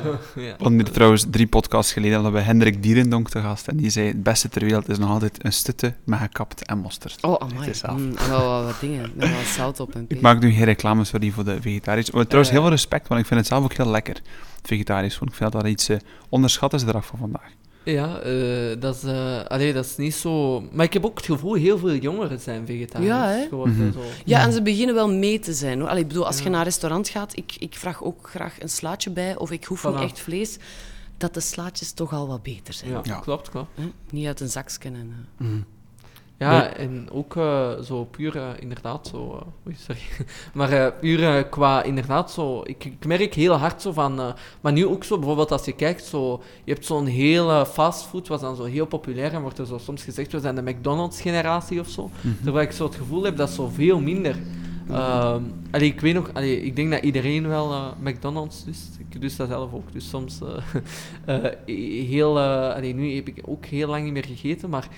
Hadden hier trouwens drie podcasts geleden hadden we Hendrik Dierendonk te gast. En die zei, het beste ter wereld is nog altijd een stutte met gekapt en mosterd. Oh, amai. Het is af. Mm, en wel wat, dingen. Met wat zout op en Ik maak nu geen reclame, sorry, voor de vegetarisch. Maar trouwens, Eh. heel veel respect, want ik vind het zelf ook heel lekker, vegetarisch. Want ik vind dat dat iets eh, onderschat is de dag van vandaag. Ja, eh, dat, is, eh, allee, dat is niet zo... Maar ik heb ook het gevoel, heel veel jongeren zijn vegetarisch Ja, hè? geworden. Mhm. Zo. Ja, en ze beginnen wel mee te zijn. Hoor. Allee, ik bedoel, als je naar een restaurant gaat, ik, ik vraag ook graag een slaatje bij, of ik hoef niet Voilà. echt vlees, dat de slaatjes toch al wat beter zijn. Ja, Ja. klopt, klopt. Niet uit een eh. Ja, Nee. en ook eh, zo puur, eh, inderdaad, zo... eh, oei, sorry. maar puur qua, inderdaad, zo... Ik, ik merk heel hard zo van... maar nu ook zo, bijvoorbeeld als je kijkt, zo... Je hebt zo'n hele fastfood, was dan zo heel populair en wordt er zo soms gezegd, we zijn de McDonald's-generatie of zo. Terwijl ik zo het gevoel heb dat zo veel minder... Ehm allee, ik weet nog, allee, ik denk dat iedereen wel McDonald's dus. Ik dus dat zelf ook. Dus soms heel, allee, nu heb ik ook heel lang niet meer gegeten, maar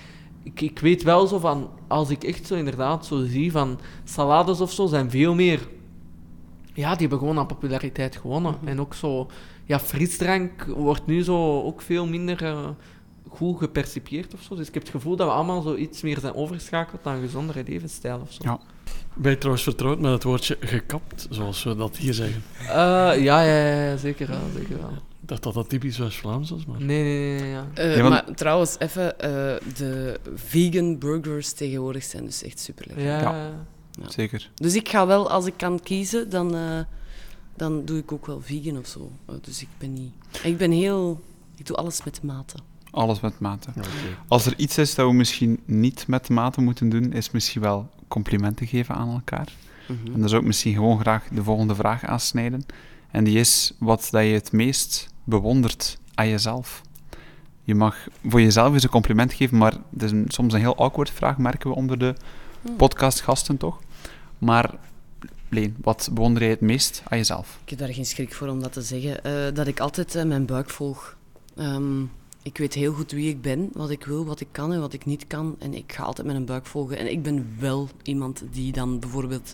ik, ik weet wel zo van, als ik echt zo inderdaad zo zie van salades of zo zijn veel meer, ja, die hebben gewoon aan populariteit gewonnen. En ook zo, ja, frisdrank wordt nu zo ook veel minder eh, goed gepercipieerd of zo. Dus ik heb het gevoel dat we allemaal zo iets meer zijn overgeschakeld naar een gezondere levensstijl of zo. Ja. Ben je trouwens vertrouwd met het woordje gekapt, zoals we dat hier zeggen? Eh, ja, ja, ja, ja, zeker wel, zeker wel. Ik dacht dat dat typisch West-Vlaams was, maar... Nee, nee, nee, nee, ja. Eh, Ja, Maar trouwens, even, eh, de vegan burgers tegenwoordig zijn dus echt super lekker. Ja, Ja. Ja. Zeker. Dus ik ga wel, als ik kan kiezen, dan, eh, dan doe ik ook wel vegan of zo. Dus ik ben niet... Ik ben heel... Ik doe alles met mate. Alles met mate. Als er iets is dat we misschien niet met mate moeten doen, is misschien wel complimenten geven aan elkaar. Mhm. En daar zou ik misschien gewoon graag de volgende vraag aansnijden. En die is wat dat je het meest bewondert aan jezelf. Je mag voor jezelf eens een compliment geven, maar het is een- soms een heel awkward vraag, merken we onder de Hmm. podcastgasten toch. Maar Leen, wat bewonder jij het meest aan jezelf? Ik heb daar geen schrik voor om dat te zeggen. eh, dat ik altijd eh, mijn buik volg. Ehm, ik weet heel goed wie ik ben, wat ik wil, wat ik kan en wat ik niet kan. En ik ga altijd mijn buik volgen. En ik ben wel iemand die dan bijvoorbeeld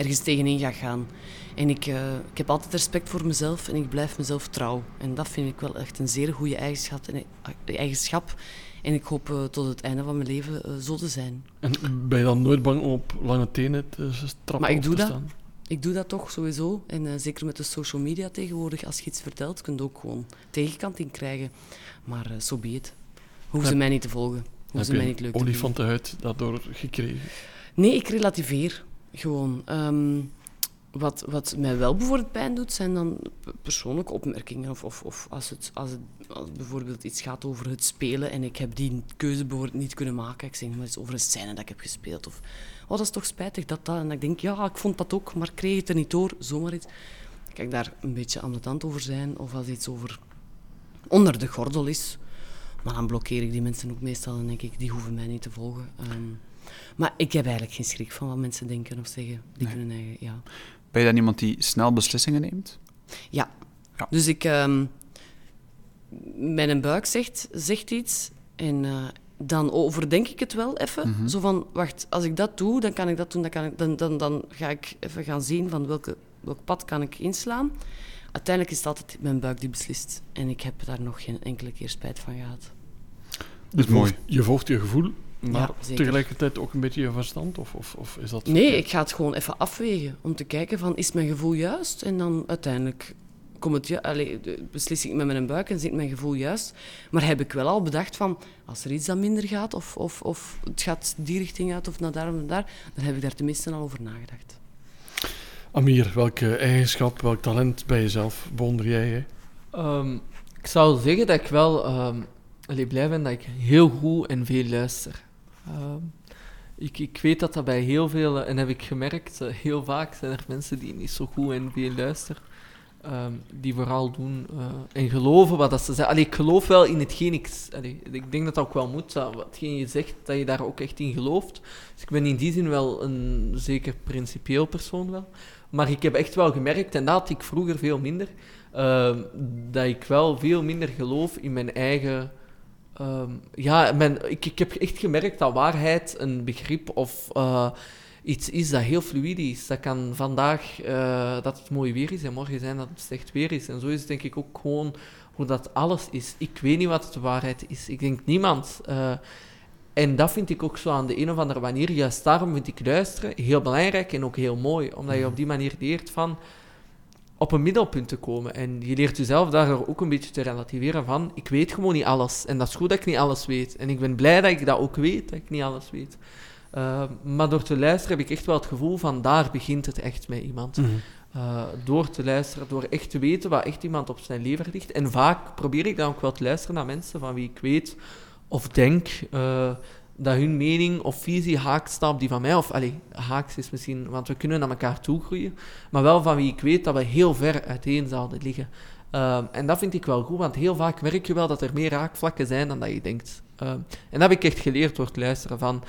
ergens tegenin gaat gaan. En ik, eh, ik heb altijd respect voor mezelf en ik blijf mezelf trouw. En dat vind ik wel echt een zeer goede eigenschap. En, eh, eigenschap. En ik hoop eh, tot het einde van mijn leven zo te zijn. En ben je dan nooit bang om op lange tenen te trappen Maar ik doe te dat. staan? Ik doe dat toch sowieso. En zeker met de social media tegenwoordig, als je iets vertelt, kun je ook gewoon tegenkant in krijgen. Maar zo so be it. Hoeven ze mij niet te volgen. Hoeven ze mij niet leuk te vinden. olifantenhuid daardoor gekregen? Nee, ik relativeer gewoon. Ehm, wat, wat mij wel bijvoorbeeld pijn doet, zijn dan persoonlijke opmerkingen. Of, of, als, het, als het bijvoorbeeld iets gaat over het spelen en ik heb die keuze bijvoorbeeld niet kunnen maken. Ik zeg maar eens over een scène dat ik heb gespeeld. Of, oh, is toch spijtig dat dat. En ik denk, ja, ik vond dat ook, maar kreeg het er niet door. Zomaar iets. Kijk, daar een beetje aan de tand over zijn. Of als iets over onder de gordel is. Maar dan blokkeer ik die mensen ook meestal en denk ik, die hoeven mij niet te volgen. Ehm, maar ik heb eigenlijk geen schrik van wat mensen denken of zeggen. Die Nee. kunnen eigen, ja. Ben je dan iemand die snel beslissingen neemt? Ja. Ja. Dus ik... ehm mijn buik zegt, zegt iets en eh, dan overdenk ik het wel even. Mhm. Zo van, wacht, als ik dat doe, dan kan ik dat doen. Dan, kan ik, dan, dan, dan ga ik even gaan zien van welke, welk pad kan ik inslaan. Uiteindelijk is het altijd mijn buik die beslist. En ik heb daar nog geen enkele keer spijt van gehad. Dat is mooi. Je volgt je gevoel, maar Ja, tegelijkertijd ook een beetje je verstand? Of, of, of is dat Nee, ik ga het gewoon even afwegen om te kijken van is mijn gevoel juist? En dan uiteindelijk komt het, ja, allee, beslis ik met mijn buik en zit mijn gevoel juist. Maar heb ik wel al bedacht van als er iets dan minder gaat of, of, of het gaat die richting uit of naar daar of naar daar, dan heb ik daar tenminste al over nagedacht. Amir, welke eigenschap, welk talent bij jezelf bewonder jij? Hè? Ehm, ik zou zeggen dat ik wel ehm, allee, blij ben dat ik heel goed en veel luister. Ehm, ik, ik weet dat dat bij heel veel, eh, en heb ik gemerkt, eh, heel vaak zijn er mensen die niet zo goed veel luisteren. ehm, die vooral doen uh, en geloven wat dat ze zeggen. Allee, ik geloof wel in hetgeen ik... Allee, ik denk dat dat ook wel moet, dat je zegt, dat je daar ook echt in gelooft. Dus ik ben in die zin wel een zeker principieel persoon wel. Maar ik heb echt wel gemerkt, en dat ik vroeger veel minder, uh, dat ik wel veel minder geloof in mijn eigen... Um, ja, mijn, ik, ik heb echt gemerkt dat waarheid een begrip of uh, iets is dat heel fluide is. Dat kan vandaag uh, dat het mooi weer is en morgen zijn dat het slecht weer is. En zo is het denk ik ook gewoon hoe dat alles is. Ik weet niet wat de waarheid is. Ik denk niemand. Uh, en dat vind ik ook zo aan de een of andere manier. Juist daarom vind ik luisteren heel belangrijk en ook heel mooi. Omdat je op die manier leert van op een middelpunt te komen. En je leert jezelf daar ook een beetje te relativeren van, ik weet gewoon niet alles. En dat is goed dat ik niet alles weet. En ik ben blij dat ik dat ook weet, dat ik niet alles weet. Uh, maar door te luisteren heb ik echt wel het gevoel van, daar begint het echt met iemand. Mm -hmm. uh, door te luisteren, door echt te weten wat echt iemand op zijn lever ligt. En vaak probeer ik dan ook wel te luisteren naar mensen van wie ik weet of denk uh, dat hun mening of visie haakt staat op die van mij. Of allee, haaks is misschien, want we kunnen naar elkaar toe groeien. Maar wel van wie ik weet dat we heel ver uiteen zouden liggen. Uh, en dat vind ik wel goed, want heel vaak merk je wel dat er meer raakvlakken zijn dan dat je denkt. Uh, en dat heb ik echt geleerd door te luisteren van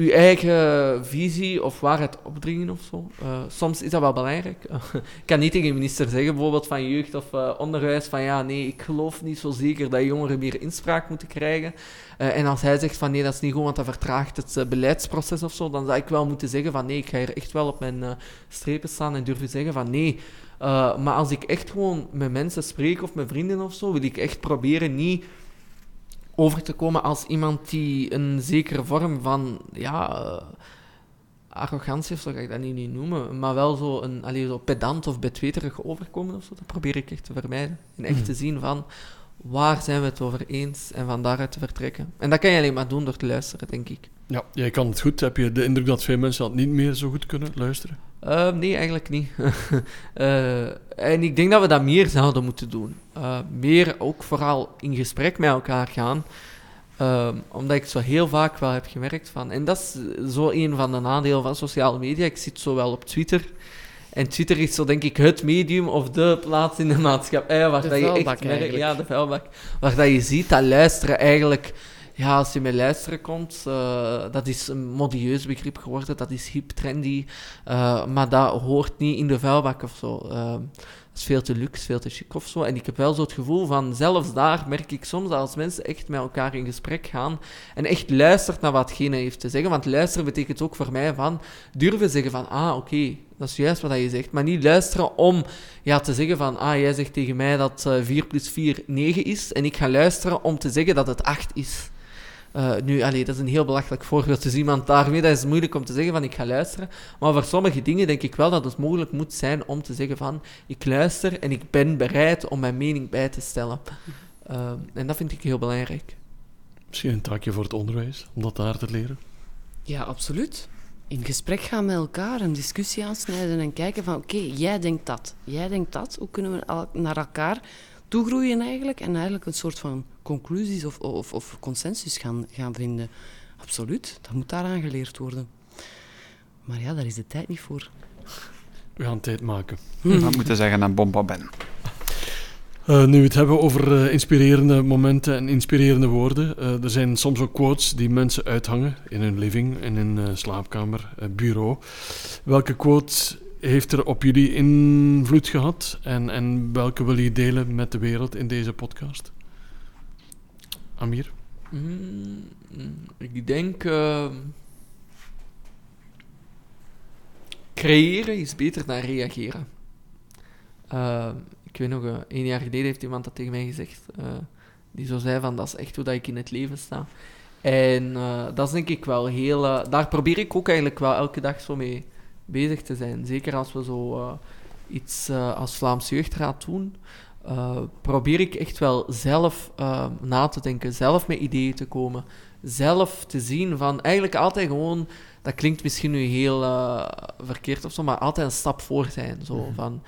uw eigen visie of waarheid opdringen of zo. Uh, soms is dat wel belangrijk. ik kan niet tegen een minister zeggen, bijvoorbeeld van jeugd of uh, onderwijs, van ja, nee, ik geloof niet zo zeker dat jongeren meer inspraak moeten krijgen. Uh, en als hij zegt van nee, dat is niet goed, want dat vertraagt het beleidsproces of zo, dan zou ik wel moeten zeggen van nee, ik ga hier echt wel op mijn strepen staan en durven zeggen van nee. maar als ik echt gewoon met mensen spreek of met vrienden of zo, wil ik echt proberen niet over te komen als iemand die een zekere vorm van ja, uh, arrogantie, of zo ga ik dat niet, niet noemen, maar wel zo een allee, zo pedant of betweterig overkomen of zo. Dat probeer ik echt te vermijden. En echt te zien van waar zijn we het over eens en van daaruit te vertrekken. En dat kan je alleen maar doen door te luisteren, denk ik. Ja, jij kan het goed. Heb je de indruk dat veel mensen dat niet meer zo goed kunnen luisteren? Uh, nee, eigenlijk niet. uh, en ik denk dat we dat meer zouden moeten doen. Uh, meer ook vooral in gesprek met elkaar gaan. omdat ik zo heel vaak wel heb gemerkt van... En dat is zo een van de nadelen van sociale media. Ik zit zo wel op Twitter. En Twitter is zo denk ik het medium of de plaats in de maatschappij waar de dat je echt merkt... Ja, de vuilbak. Waar dat je ziet dat luisteren eigenlijk ja, als je met luisteren komt, uh, dat is een modieus begrip geworden, dat is hip, trendy, uh, maar dat hoort niet in de vuilbak of zo. Uh, dat is veel te luxe, veel te chic of zo. En ik heb wel zo het gevoel van, zelfs daar merk ik soms dat als mensen echt met elkaar in gesprek gaan en echt luistert naar watgene heeft te zeggen, want luisteren betekent ook voor mij van, durven zeggen van, ah, oké, dat is juist wat je zegt, maar niet luisteren om ja, te zeggen van, ah, jij zegt tegen mij dat 4 plus 4 9 is, en ik ga luisteren om te zeggen dat het 8 is. Uh, nu, allee, dat is een heel belachelijk voorbeeld. Dus iemand daarmee, dat is moeilijk om te zeggen van ik ga luisteren. Maar voor sommige dingen denk ik wel dat het mogelijk moet zijn om te zeggen van ik luister en ik ben bereid om mijn mening bij te stellen. Uh, en dat vind ik heel belangrijk. Misschien een taakje voor het onderwijs, om dat daar te leren? Ja, absoluut. In gesprek gaan met elkaar, een discussie aansnijden en kijken van oké, okay, jij denkt dat, jij denkt dat. Hoe kunnen we naar elkaar toegroeien eigenlijk en eigenlijk een soort van conclusies of, of, of consensus gaan, gaan vinden. Absoluut, dat moet daaraan geleerd worden. Maar ja, daar is de tijd niet voor. We gaan tijd maken. Hmm. Dat moeten zeggen aan Bomba Ben. Uh, nu we het hebben over uh, inspirerende momenten en inspirerende woorden. Uh, er zijn soms ook quotes die mensen uithangen in hun living, in hun slaapkamer, bureau. Welke quote heeft er op jullie invloed gehad? En, en welke wil je delen met de wereld in deze podcast? Amir? Mm, ik denk... Uh, creëren is beter dan reageren. Uh, ik weet nog, een jaar geleden heeft iemand dat tegen mij gezegd. die zo zei van, dat is echt hoe dat ik in het leven sta. En dat is denk ik wel heel... daar probeer ik ook eigenlijk wel elke dag zo mee bezig te zijn. Zeker als we zo iets als Vlaams Jeugdraad doen, uh, probeer ik echt wel zelf na te denken, zelf met ideeën te komen, zelf te zien van eigenlijk altijd gewoon, dat klinkt misschien nu heel verkeerd of zo, maar altijd een stap voor zijn. Zo, mm van,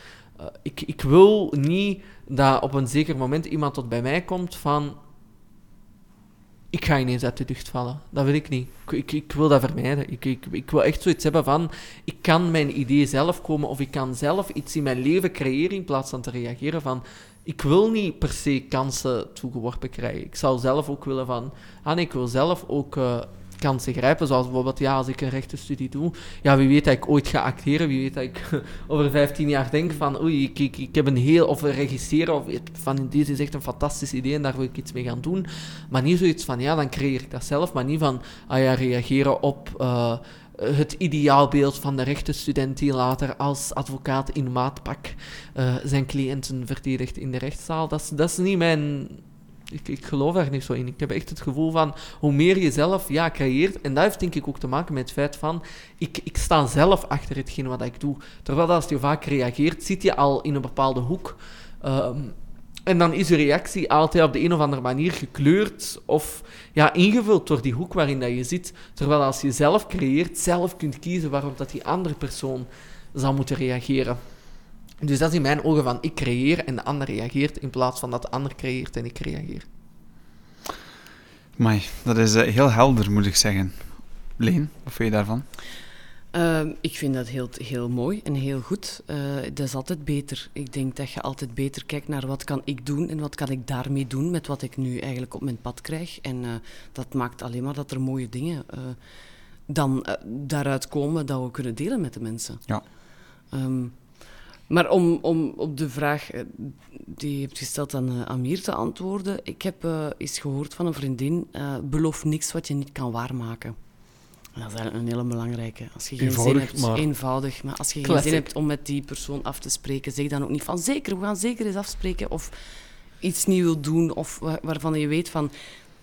ik, ik wil niet dat op een zeker moment iemand tot bij mij komt van ik ga ineens uit de lucht vallen. Dat wil ik niet. Ik, ik, wil dat vermijden. Ik, ik, ik wil echt zoiets hebben van, ik kan mijn idee zelf komen of ik kan zelf iets in mijn leven creëren in plaats van te reageren van, ik wil niet per se kansen toegeworpen krijgen. Ik zou zelf ook willen van, ah ik wil zelf ook uh, kansen grijpen, zoals bijvoorbeeld, ja, als ik een rechtenstudie doe, ja, wie weet dat ik ooit ga acteren, wie weet dat ik over 15 jaar denk van, oei, ik, ik, ik heb een heel, of regisseren, of van, deze is echt een fantastisch idee en daar wil ik iets mee gaan doen. Maar niet zoiets van, ja, dan creëer ik dat zelf, maar niet van, ah ja, reageren op... Uh, het ideaalbeeld van de rechtenstudent die later als advocaat in maatpak uh, zijn cliënten verdedigt in de rechtszaal. Dat is, dat is niet mijn ik, ik geloof daar niet zo in. Ik heb echt het gevoel van hoe meer je zelf ja, creëert. En dat heeft denk ik ook te maken met het feit van ik, ik sta zelf achter hetgeen wat ik doe. Terwijl als je vaak reageert, zit je al in een bepaalde hoek. Ehm, en dan is je reactie altijd op de een of andere manier gekleurd of ja, ingevuld door die hoek waarin dat je zit. Terwijl als je zelf creëert, zelf kunt kiezen waarop dat die andere persoon zou moeten reageren. Dus dat is in mijn ogen van ik creëer en de ander reageert, in plaats van dat de ander creëert en ik reageer. Maar dat is uh, heel helder, moet ik zeggen. Leen, wat vind je daarvan? Uh, ik vind dat heel, heel mooi en heel goed. Uh, dat is altijd beter. Ik denk dat je altijd beter kijkt naar wat kan ik doen en wat kan ik daarmee doen met wat ik nu eigenlijk op mijn pad krijg. En uh, dat maakt alleen maar dat er mooie dingen dan daaruit komen dat we kunnen delen met de mensen. Ja. Um, maar om, om op de vraag eh, die je hebt gesteld aan uh, Amir te antwoorden. Ik heb uh, eens gehoord van een vriendin, uh, beloof niks wat je niet kan waarmaken. Dat is eigenlijk een hele belangrijke. Als je geen eenvoudig, zin hebt, maar... eenvoudig, maar als je Classic. geen zin hebt om met die persoon af te spreken, zeg dan ook niet van zeker, we gaan zeker eens afspreken of iets niet wil doen of waarvan je weet van,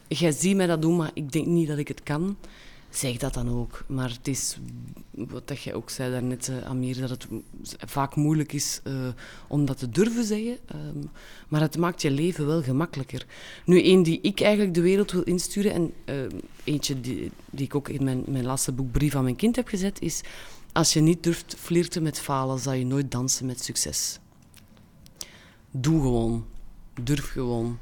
jij ziet mij dat doen, maar ik denk niet dat ik het kan zeg dat dan ook. Maar het is, wat dat jij ook zei daarnet, uh, Amir, dat het vaak moeilijk is uh, om dat te durven zeggen. Um, maar het maakt je leven wel gemakkelijker. Nu, één die ik eigenlijk de wereld wil insturen, en uh, eentje die, die ik ook in mijn, mijn laatste boek Brief aan mijn kind heb gezet, is... Als je niet durft flirten met falen, zal je nooit dansen met succes. Doe gewoon. Durf gewoon.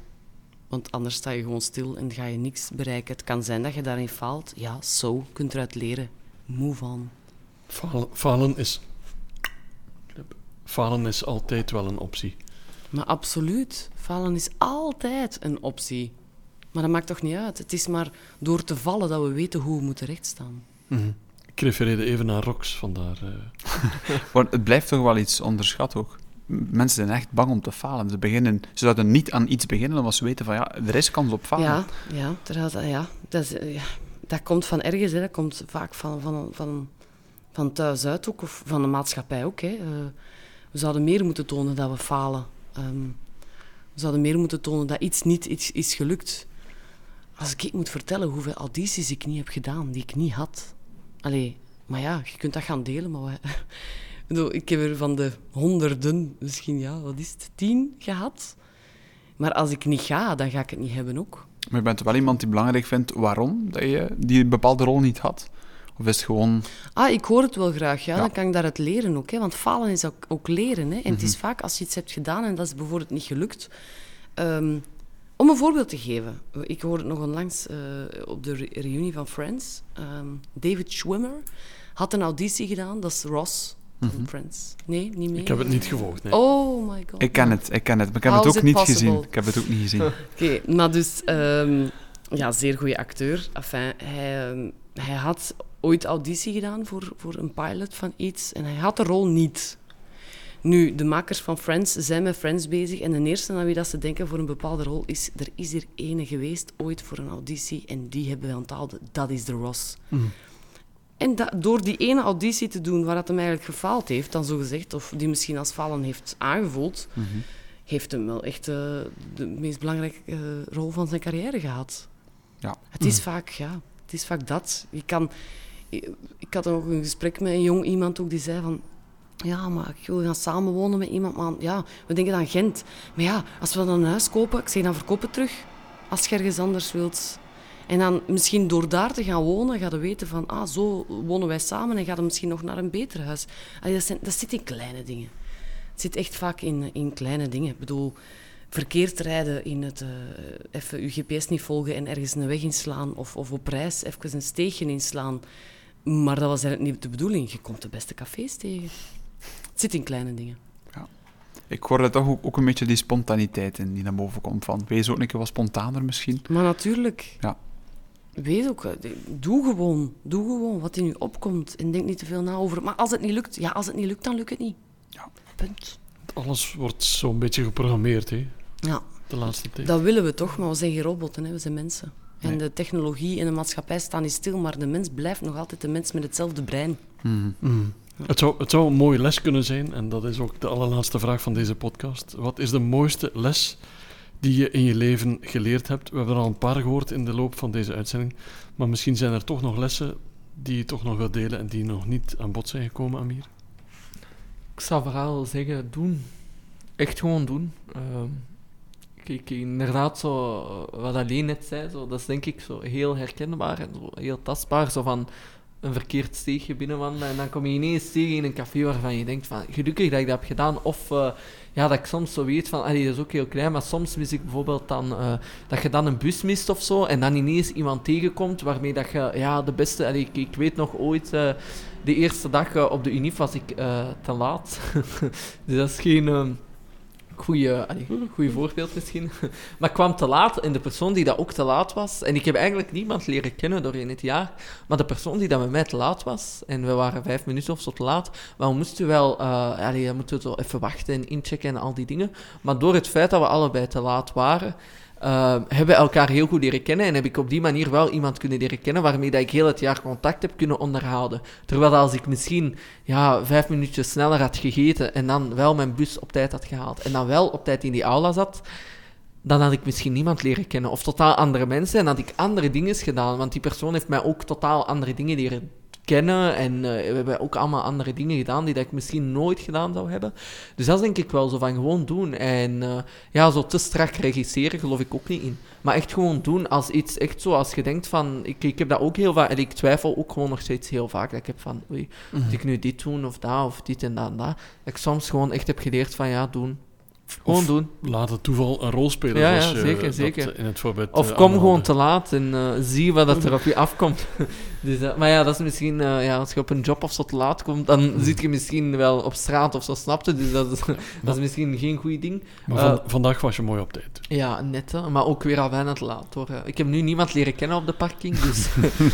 Want anders sta je gewoon stil en ga je niks bereiken. Het kan zijn dat je daarin faalt. Ja, zo. So, kunt eruit leren. Move on. Falen, falen, is... Falen is altijd wel een optie. Maar absoluut. Falen is altijd een optie. Maar dat maakt toch niet uit. Het is maar door te vallen dat we weten hoe we moeten rechtstaan. Mm -hmm. Ik refereerde even naar Rox, vandaar... Uh... het blijft toch wel iets onderschat ook mensen zijn echt bang om te falen. Ze, beginnen, ze zouden niet aan iets beginnen omdat ze weten van ja, er is kans op falen. Ja, ja, er ja, dat, is, ja, dat komt van ergens. Hè. Dat komt vaak van, van, van, van thuis uit ook, of van de maatschappij ook. Hè. Uh, we zouden meer moeten tonen dat we falen. Um, we zouden meer moeten tonen dat iets niet iets is gelukt. Als ik moet vertellen hoeveel audities ik niet heb gedaan, die ik niet had. Allee, maar ja, je kunt dat gaan delen, maar... Ik heb er van de honderden, misschien ja, wat is het, tien gehad. Maar als ik niet ga, dan ga ik het niet hebben ook. Maar je bent wel iemand die belangrijk vindt waarom dat je die bepaalde rol niet had? Of is het gewoon... Ah, ik hoor het wel graag, ja. Dan kan ik daaruit leren ook. Hè. Want falen is ook, ook leren. Hè. En het is mhm. vaak als je iets hebt gedaan en dat is bijvoorbeeld niet gelukt... Um, om een voorbeeld te geven. Ik hoorde het nog onlangs uh, op de re reunie van Friends. Um, David Schwimmer had een auditie gedaan. Dat is Ross mm Friends. Nee, niet meer? Ik heb het niet gevolgd, nee. Oh my god. Ik ken het, ik ken het, maar ik heb het ook niet gezien. Ik heb het ook niet gezien. Oké, okay, maar dus... Um, ja, zeer goede acteur. Enfin, hij, um, hij had ooit auditie gedaan voor, voor een pilot van iets en hij had de rol niet. Nu, de makers van Friends zijn met Friends bezig en de eerste aan wie dat ze denken voor een bepaalde rol is... Er is er ene geweest ooit voor een auditie en die hebben we onthouden. Dat is de Ross. Mm. En dat, door die ene auditie te doen waar het hem eigenlijk gefaald heeft, dan zo gezegd, of die misschien als falen heeft aangevoeld, mm -hmm. heeft hem wel echt uh, de meest belangrijke uh, rol van zijn carrière gehad. Ja. Het is mm. vaak, ja, het is vaak dat. Je kan, ik, ik had ook een gesprek met een jong iemand ook die zei van, ja, maar ik wil gaan samenwonen met iemand, maar ja, we denken aan Gent. Maar ja, als we dan een huis kopen, ik zeg dan verkoop het terug. Als je ergens anders wilt en dan misschien door daar te gaan wonen, ga je weten van, ah, zo wonen wij samen en ga je misschien nog naar een beter huis. Allee, dat, zijn, dat zit in kleine dingen. Het zit echt vaak in, in kleine dingen. Ik bedoel, verkeerd rijden in het eh, even je GPS niet volgen en ergens een weg inslaan of, of op reis even een steegje inslaan. Maar dat was eigenlijk niet de bedoeling. Je komt de beste cafés tegen. Het zit in kleine dingen. Ik hoorde toch ook, ook een beetje die spontaniteit in die naar boven komt. Van, wees ook een keer wat spontaner misschien. Maar natuurlijk. Ja. Weet ook, eh, doe gewoon. Doe gewoon wat in je opkomt. En denk niet te veel na over. Maar als het niet lukt, ja, als het niet lukt, dan lukt het niet. Ja. Punt. Alles wordt zo'n beetje geprogrammeerd, hè? Ja, De laatste tijd. dat willen we toch, maar we zijn geen robotten, hè. we zijn mensen. En Nee. de technologie en de maatschappij staan niet stil, maar de mens blijft nog altijd de mens met hetzelfde brein. Mhm. Mm. Het, zou, het zou een mooie les kunnen zijn, en dat is ook de allerlaatste vraag van deze podcast. Wat is de mooiste les die je in je leven geleerd hebt? We hebben er al een paar gehoord in de loop van deze uitzending, maar misschien zijn er toch nog lessen die je toch nog wilt delen en die nog niet aan bod zijn gekomen, Amir? Ik zou vooral zeggen, doen. Echt gewoon doen. Ehm, kijk, inderdaad, zo, wat alleen net zei, zo, dat is denk ik zo heel herkenbaar en heel tastbaar. Zo van een verkeerd steegje binnenwandelen en dan kom je ineens tegen in een café waarvan je denkt van, gelukkig dat ik dat heb gedaan. Of eh, ja, dat ik soms zo weet van, allee, dat is ook heel klein, maar soms mis ik bijvoorbeeld dan, eh, dat je dan een bus mist of zo en dan ineens iemand tegenkomt waarmee dat je, ja, de beste, allee, ik, ik weet nog ooit... eh, de eerste dag op de Unif was ik te laat. dus dat is geen ehm goede, goede voorbeeld misschien. maar kwam te laat en de persoon die dat ook te laat was... En ik heb eigenlijk niemand leren kennen doorheen het jaar. Maar de persoon die dat met mij te laat was... En we waren vijf minuten of zo te laat. Maar we moesten wel... eh allee, we moeten zo even wachten en inchecken en al die dingen. Maar door het feit dat we allebei te laat waren... eh, hebben elkaar heel goed leren kennen en heb ik op die manier wel iemand kunnen leren kennen waarmee dat ik heel het jaar contact heb kunnen onderhouden. Terwijl als ik misschien ja, vijf minuutjes sneller had gegeten en dan wel mijn bus op tijd had gehaald en dan wel op tijd in die aula zat, dan had ik misschien niemand leren kennen of totaal andere mensen en had ik andere dingen gedaan. Want die persoon heeft mij ook totaal andere dingen leren kennen en eh, we hebben ook allemaal andere dingen gedaan die dat ik misschien nooit gedaan zou hebben. Dus dat is denk ik wel zo van gewoon doen. En eh, ja, zo te strak regisseren geloof ik ook niet in. Maar echt gewoon doen als iets echt zo, als je denkt van, ik, ik heb dat ook heel vaak, en ik twijfel ook gewoon nog steeds heel vaak, dat ik heb van, oei, moet ik nu dit doen of dat, of dit en dat en dat. Dat ik soms gewoon echt heb geleerd van, ja, doen. Gewoon Of doen. Laat het toeval een rol spelen, Ja, je zeker, in het voorbeeld Of eh, kom gewoon te laat en eh, zie wat dat er op je afkomt. dus, eh, maar ja, dat is misschien, eh, ja, als je op een job of zo te laat komt, dan Mm. zit je misschien wel op straat of zo, snapte. Dus dat is, dat is misschien geen goed ding. Maar van- Eh, vandaag was je mooi op tijd. Ja, net, hè, maar ook weer al bijna te laat hoor. Ik heb nu niemand leren kennen op de parking, dus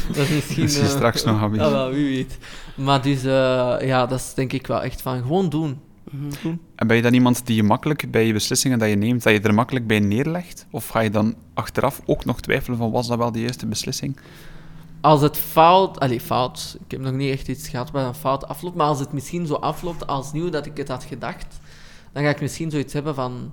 dat is misschien. Misschien eh, straks nog, Amir. Ah, wie weet. Maar dus, eh, ja, dat is denk ik wel echt van gewoon doen. Mhm. En ben je dan iemand die je makkelijk bij je beslissingen dat je neemt, dat je er makkelijk bij neerlegt? Of ga je dan achteraf ook nog twijfelen van, was dat wel de juiste beslissing? Als het fout, allee, fout, ik heb nog niet echt iets gehad waar een fout afloopt, maar als het misschien zo afloopt als nieuw dat ik het had gedacht, dan ga ik misschien zoiets hebben van,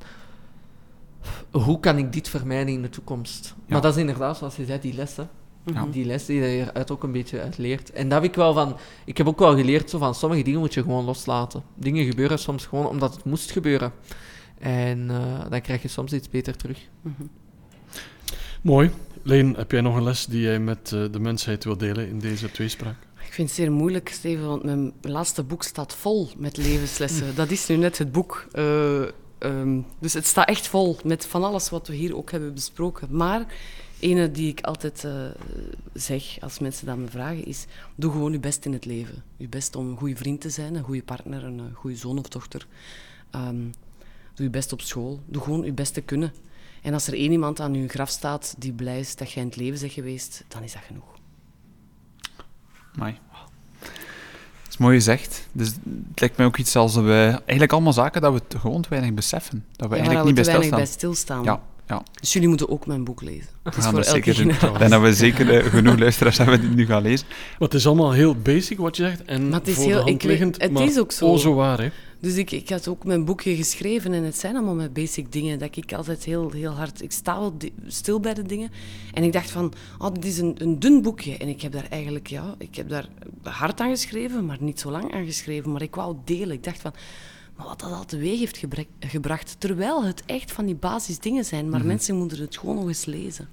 hoe kan ik dit vermijden in de toekomst? Maar dat is inderdaad, zoals je zei, die lessen. Ja. Die les die je eruit ook een beetje uit leert. En dat heb ik wel van... Ik heb ook wel geleerd, zo van, sommige dingen moet je gewoon loslaten. Dingen gebeuren soms gewoon omdat het moest gebeuren. En eh, dan krijg je soms iets beter terug. Mhm. Mooi. Leen, heb jij nog een les die jij met eh, de mensheid wil delen in deze tweespraak? Ik vind het zeer moeilijk, Steven, want mijn laatste boek staat vol met levenslessen. Dat is nu net het boek. Eh, ehm, dus het staat echt vol met van alles wat we hier ook hebben besproken. Maar ene die ik altijd eh, zeg als mensen dat me vragen is: doe gewoon je best in het leven. Je best om een goede vriend te zijn, een goede partner, een eh, goede zoon of dochter. Ehm, doe je best op school. Doe gewoon je best te kunnen. En als er één iemand aan je graf staat die blij is dat jij in het leven bent geweest, dan is dat genoeg. Amai. Dat is mooi gezegd. Dus het lijkt mij ook iets als we... Eigenlijk allemaal zaken dat we te- gewoon te weinig beseffen. Dat we Ja, eigenlijk niet bij stilstaan. bij stilstaan. Ja, ja. Dus jullie moeten ook mijn boek lezen. Het We is gaan voor dat elke generatie. Denk dat we zeker eh, genoeg luisteraars hebben die het nu gaan lezen. Maar het is allemaal heel basic wat je zegt en Maar het is voor heel- de hand ik het maar is ook zo. Oh, zo waar, hè? Dus ik, ik had ook mijn boekje geschreven en het zijn allemaal mijn basic dingen. Dat ik altijd heel, heel hard... Ik sta wel stil bij de dingen. En ik dacht van, oh, dit is een, een dun boekje. En ik heb daar eigenlijk, ja, ik heb daar hard aan geschreven, maar niet zo lang aan geschreven. Maar ik wou delen. Ik dacht van, maar wat dat al teweeg heeft gebrek- gebracht. Terwijl het echt van die basisdingen zijn. Maar mensen moeten het gewoon nog eens lezen.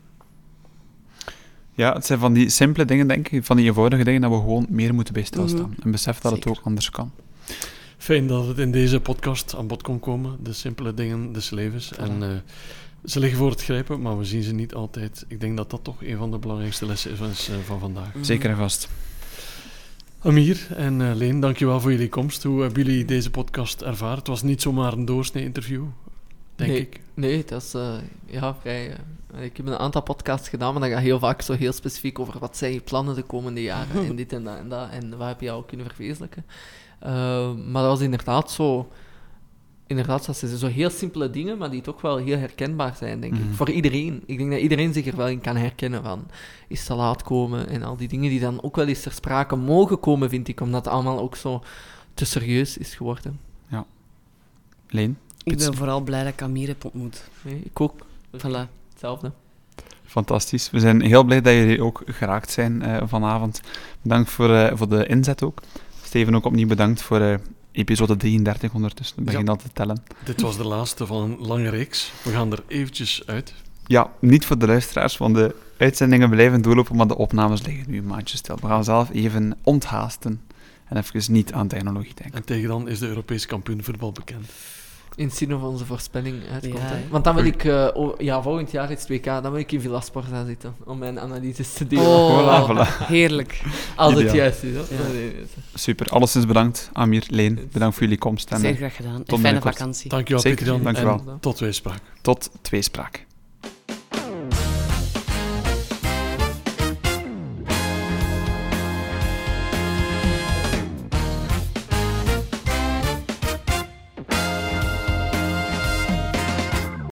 Ja, het zijn van die simpele dingen, denk ik, van die eenvoudige dingen, dat we gewoon meer moeten bij stilstaan. Mhm. En besef dat het ook anders kan. Fijn dat het in deze podcast aan bod kon komen. De simpele dingen des levens. En uh, ze liggen voor het grijpen, maar we zien ze niet altijd. Ik denk dat dat toch een van de belangrijkste lessen is van vandaag. Zeker en vast. Amir en uh, Leen, dankjewel voor jullie komst. Hoe hebben jullie deze podcast ervaren? Het was niet zomaar een doorsnee interview, denk nee, ik. Nee, dat is uh, ja, vrij... Uh, ik heb een aantal podcasts gedaan, maar dan gaat heel vaak zo heel specifiek over wat zijn je plannen de komende jaren en dit en dat en dat en wat heb je al kunnen verwezenlijken. maar dat was inderdaad zo inderdaad, dat zijn zo heel simpele dingen, maar die toch wel heel herkenbaar zijn, denk ik. Mhm. Voor iedereen. Ik denk dat iedereen zich er wel in kan herkennen van is te laat komen en al die dingen die dan ook wel eens ter sprake mogen komen, vind ik, omdat het allemaal ook zo te serieus is geworden. Ja. Leen? Ik ben vooral blij dat ik Amir heb ontmoet. Nee, ik ook. Voilà. Hetzelfde. Fantastisch. We zijn heel blij dat jullie ook geraakt zijn uh, vanavond. Bedankt voor, uh, voor de inzet ook. Steven ook opnieuw bedankt voor uh, episode 33 ondertussen. Ik begin Ja. al te tellen. Dit was de laatste van een lange reeks. We gaan er eventjes uit. Ja, niet voor de luisteraars, want de uitzendingen blijven doorlopen, maar de opnames liggen nu een maandje stil. We gaan zelf even onthaasten en even niet aan technologie denken. En tegen dan is de Europese kampioen voetbal bekend. In het zin of onze voorspelling uitkomt. Ja. Want dan wil ik, eh, oh, ja, volgend jaar is het WK, dan wil ik in Villa Sporza zitten om mijn analyses te delen. Oh, Voilà, voilà. heerlijk. Als het juist is. Ja. Nee. Super, alleszins bedankt. Amir, Leen, bedankt voor jullie komst en Zeer eh, graag gedaan. En tot fijne vakantie. Dankjewel, Zeker, Jan. dankjewel. En tot weespraak. tot tweespraak.